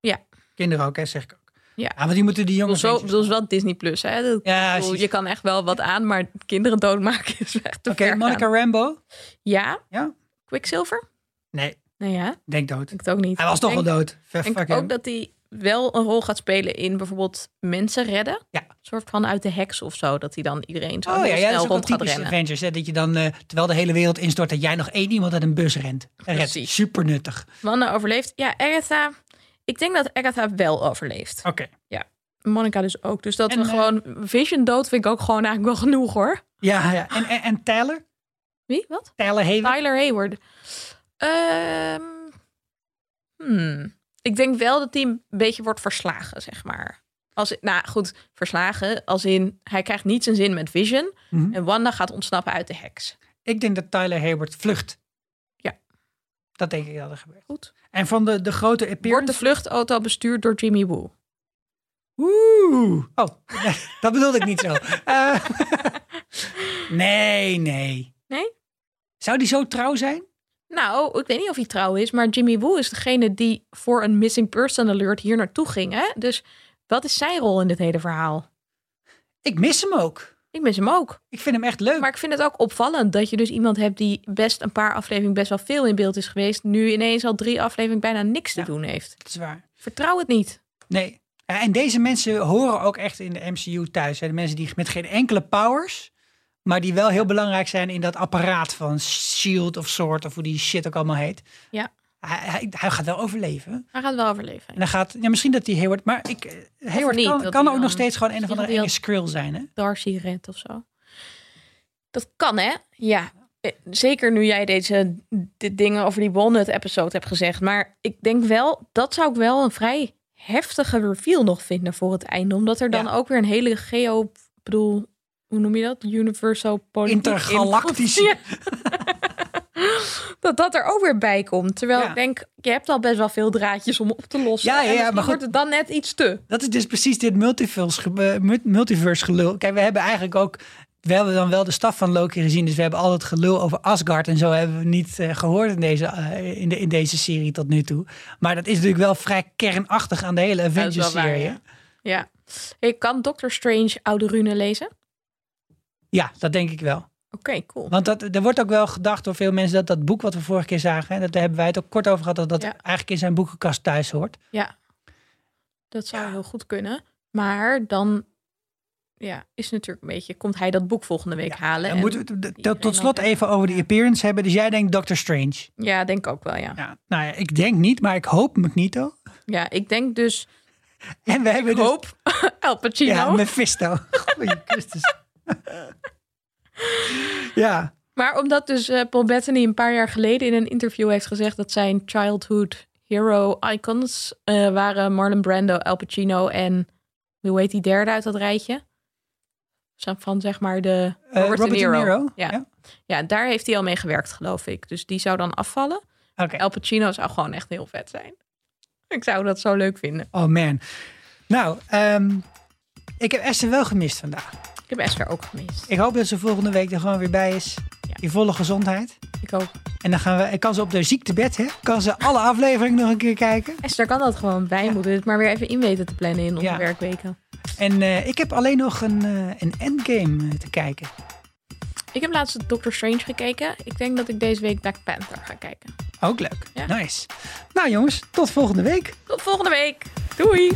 Ja. Kinderen ook, hè, zeg ik ook. Ja. want die moeten die jongens... zo, dat is wel Disney Plus. Hè? Dat- Ja, bedoel, je kan echt wel wat aan, maar kinderen doodmaken is echt te Oké, Monica gaan. Rambo? Ja? Ja. Quicksilver? Nee, Nee, ja. denk dood. Ik het ook niet. Hij was Ik toch al denk- dood. Fuck Ik denk ook dat hij wel een rol gaat spelen in bijvoorbeeld mensen redden. Ja. Soort van uit de heks of zo. Dat hij dan iedereen zo Oh ja, ja, dat is wel rond gaat rennen. Avengers. Hè? Dat je dan, eh, terwijl de hele wereld instort, dat jij nog één iemand uit een bus rent. Precies. Super nuttig. Wanda overleeft. Ja, Agatha. Ik denk dat Agatha wel overleeft. Oké. Monica dus ook. Dus dat En, we eh, gewoon... Vision dood vind ik ook gewoon eigenlijk wel genoeg hoor. Ja, ja. En, en, en Tyler? Wie? Wat? Tyler Hayward? Tyler Hayward. Ehm, hmm. Ik denk wel dat hij een beetje wordt verslagen, zeg maar. Als, nou goed, verslagen. Als in, hij krijgt niet zijn zin met Vision. Mhm. En Wanda gaat ontsnappen uit de heks. Ik denk dat Tyler Hayward vlucht. Ja. Dat denk ik dat er gebeurt. Goed. En van de, de grote Wordt appearance... de vluchtauto bestuurd door Jimmy Woo? Oeh. Oh, nee, dat bedoelde ik niet zo. Eh, nee, nee. Nee? Zou die zo trouw zijn? Nou, ik weet niet of hij trouw is, maar Jimmy Woo is degene die voor een missing person alert hier naartoe ging. Hè? Dus wat is zijn rol in dit hele verhaal? Ik mis hem ook. Ik mis hem ook. Ik vind hem echt leuk. Maar ik vind het ook opvallend dat je dus iemand hebt die best een paar afleveringen best wel veel in beeld is geweest. Nu ineens al drie afleveringen bijna niks te Ja. doen heeft. Dat is waar. Vertrouw het niet. Nee. En deze mensen horen ook echt in de MCU thuis. Hè? De mensen die met geen enkele powers, maar die wel heel belangrijk zijn in dat apparaat van Shield of Sword of hoe die shit ook allemaal heet. Ja. Hij, gaat wel overleven. Hij gaat wel overleven. En dan gaat, ja, misschien dat hij Hayward, maar ik, eh, Hayward niet, kan, ook nog steeds gewoon een of andere enge Skrill zijn. Hè? Darcy Red of zo. Dat kan, hè? Ja. Eh, Zeker nu jij deze dit dingen over die Walnut-episode hebt gezegd. Maar ik denk wel, dat zou ik wel een vrij heftige reveal nog vinden voor het einde. Omdat er dan Ja. ook weer een hele geo... bedoel, hoe noem je dat? Universal politiek Intergalactische. Ja. dat dat er ook weer bij komt. Terwijl Ja. ik denk, je hebt al best wel veel draadjes om op te lossen. Ja, ja, maar wordt het dan net iets te. Dat is dus precies dit multiverse, eh, mul- multiverse gelul. Kijk, we hebben eigenlijk ook. We hebben dan wel de staf van Loki gezien, dus we hebben al het gelul over Asgard en zo hebben we niet eh, gehoord in deze, eh, in, de, in deze serie tot nu toe. Maar dat is natuurlijk wel vrij kernachtig aan de hele Avengers-serie. ja. Ja. Ik kan Doctor Strange oude runen lezen? ja, dat denk ik wel. Oké, cool. Want dat, er wordt ook wel gedacht door veel mensen dat dat boek wat we vorige keer zagen, hè, dat daar hebben wij het ook kort over gehad, dat dat Ja. eigenlijk in zijn boekenkast thuis hoort. Ja, dat zou Ja. heel goed kunnen. Maar dan ja, is natuurlijk een beetje, komt hij dat boek volgende week halen? Dan en- moeten we het tot- tot slot even over die appearance hebben. Dus jij denkt Doctor Strange. Ja, denk ik ook wel, ja. Ja, nou ja, ik denk niet, maar ik hoop Magneto. Ja, ik denk dus, En we hebben ik dus hoop El Pacino. Ja, Mephisto. Goeie Christus. ja, Maar omdat dus eh, Paul Bettany een paar jaar geleden in een interview heeft gezegd dat zijn childhood hero icons eh, waren Marlon Brando, Al Pacino en hoe heet die derde uit dat rijtje? Van zeg maar de eh, Robert, De Niro. Ja. Ja. Ja, daar heeft hij al mee gewerkt, geloof ik. Dus die zou dan afvallen. Oké. El Pacino zou gewoon echt heel vet zijn. Ik zou dat zo leuk vinden. Oh man. Nou, ehm, ik heb Esther wel gemist vandaag. Ik heb Esther ook gemist. Ik hoop dat ze volgende week er gewoon weer bij is. Ja. In volle gezondheid. Ik ook. En dan gaan we, kan ze op de ziektebed, hè? Kan ze alle afleveringen nog een keer kijken. Esther kan dat gewoon bij. Ja. Moeten het maar weer even in weten te plannen in onze Ja. werkweken. En eh, ik heb alleen nog een, eh, een endgame eh, te kijken. Ik heb laatst Doctor Strange gekeken. Ik denk dat ik deze week Black Panther ga kijken. Ook leuk. Ja. Nice. Nou jongens, tot volgende week. Tot volgende week. Doei!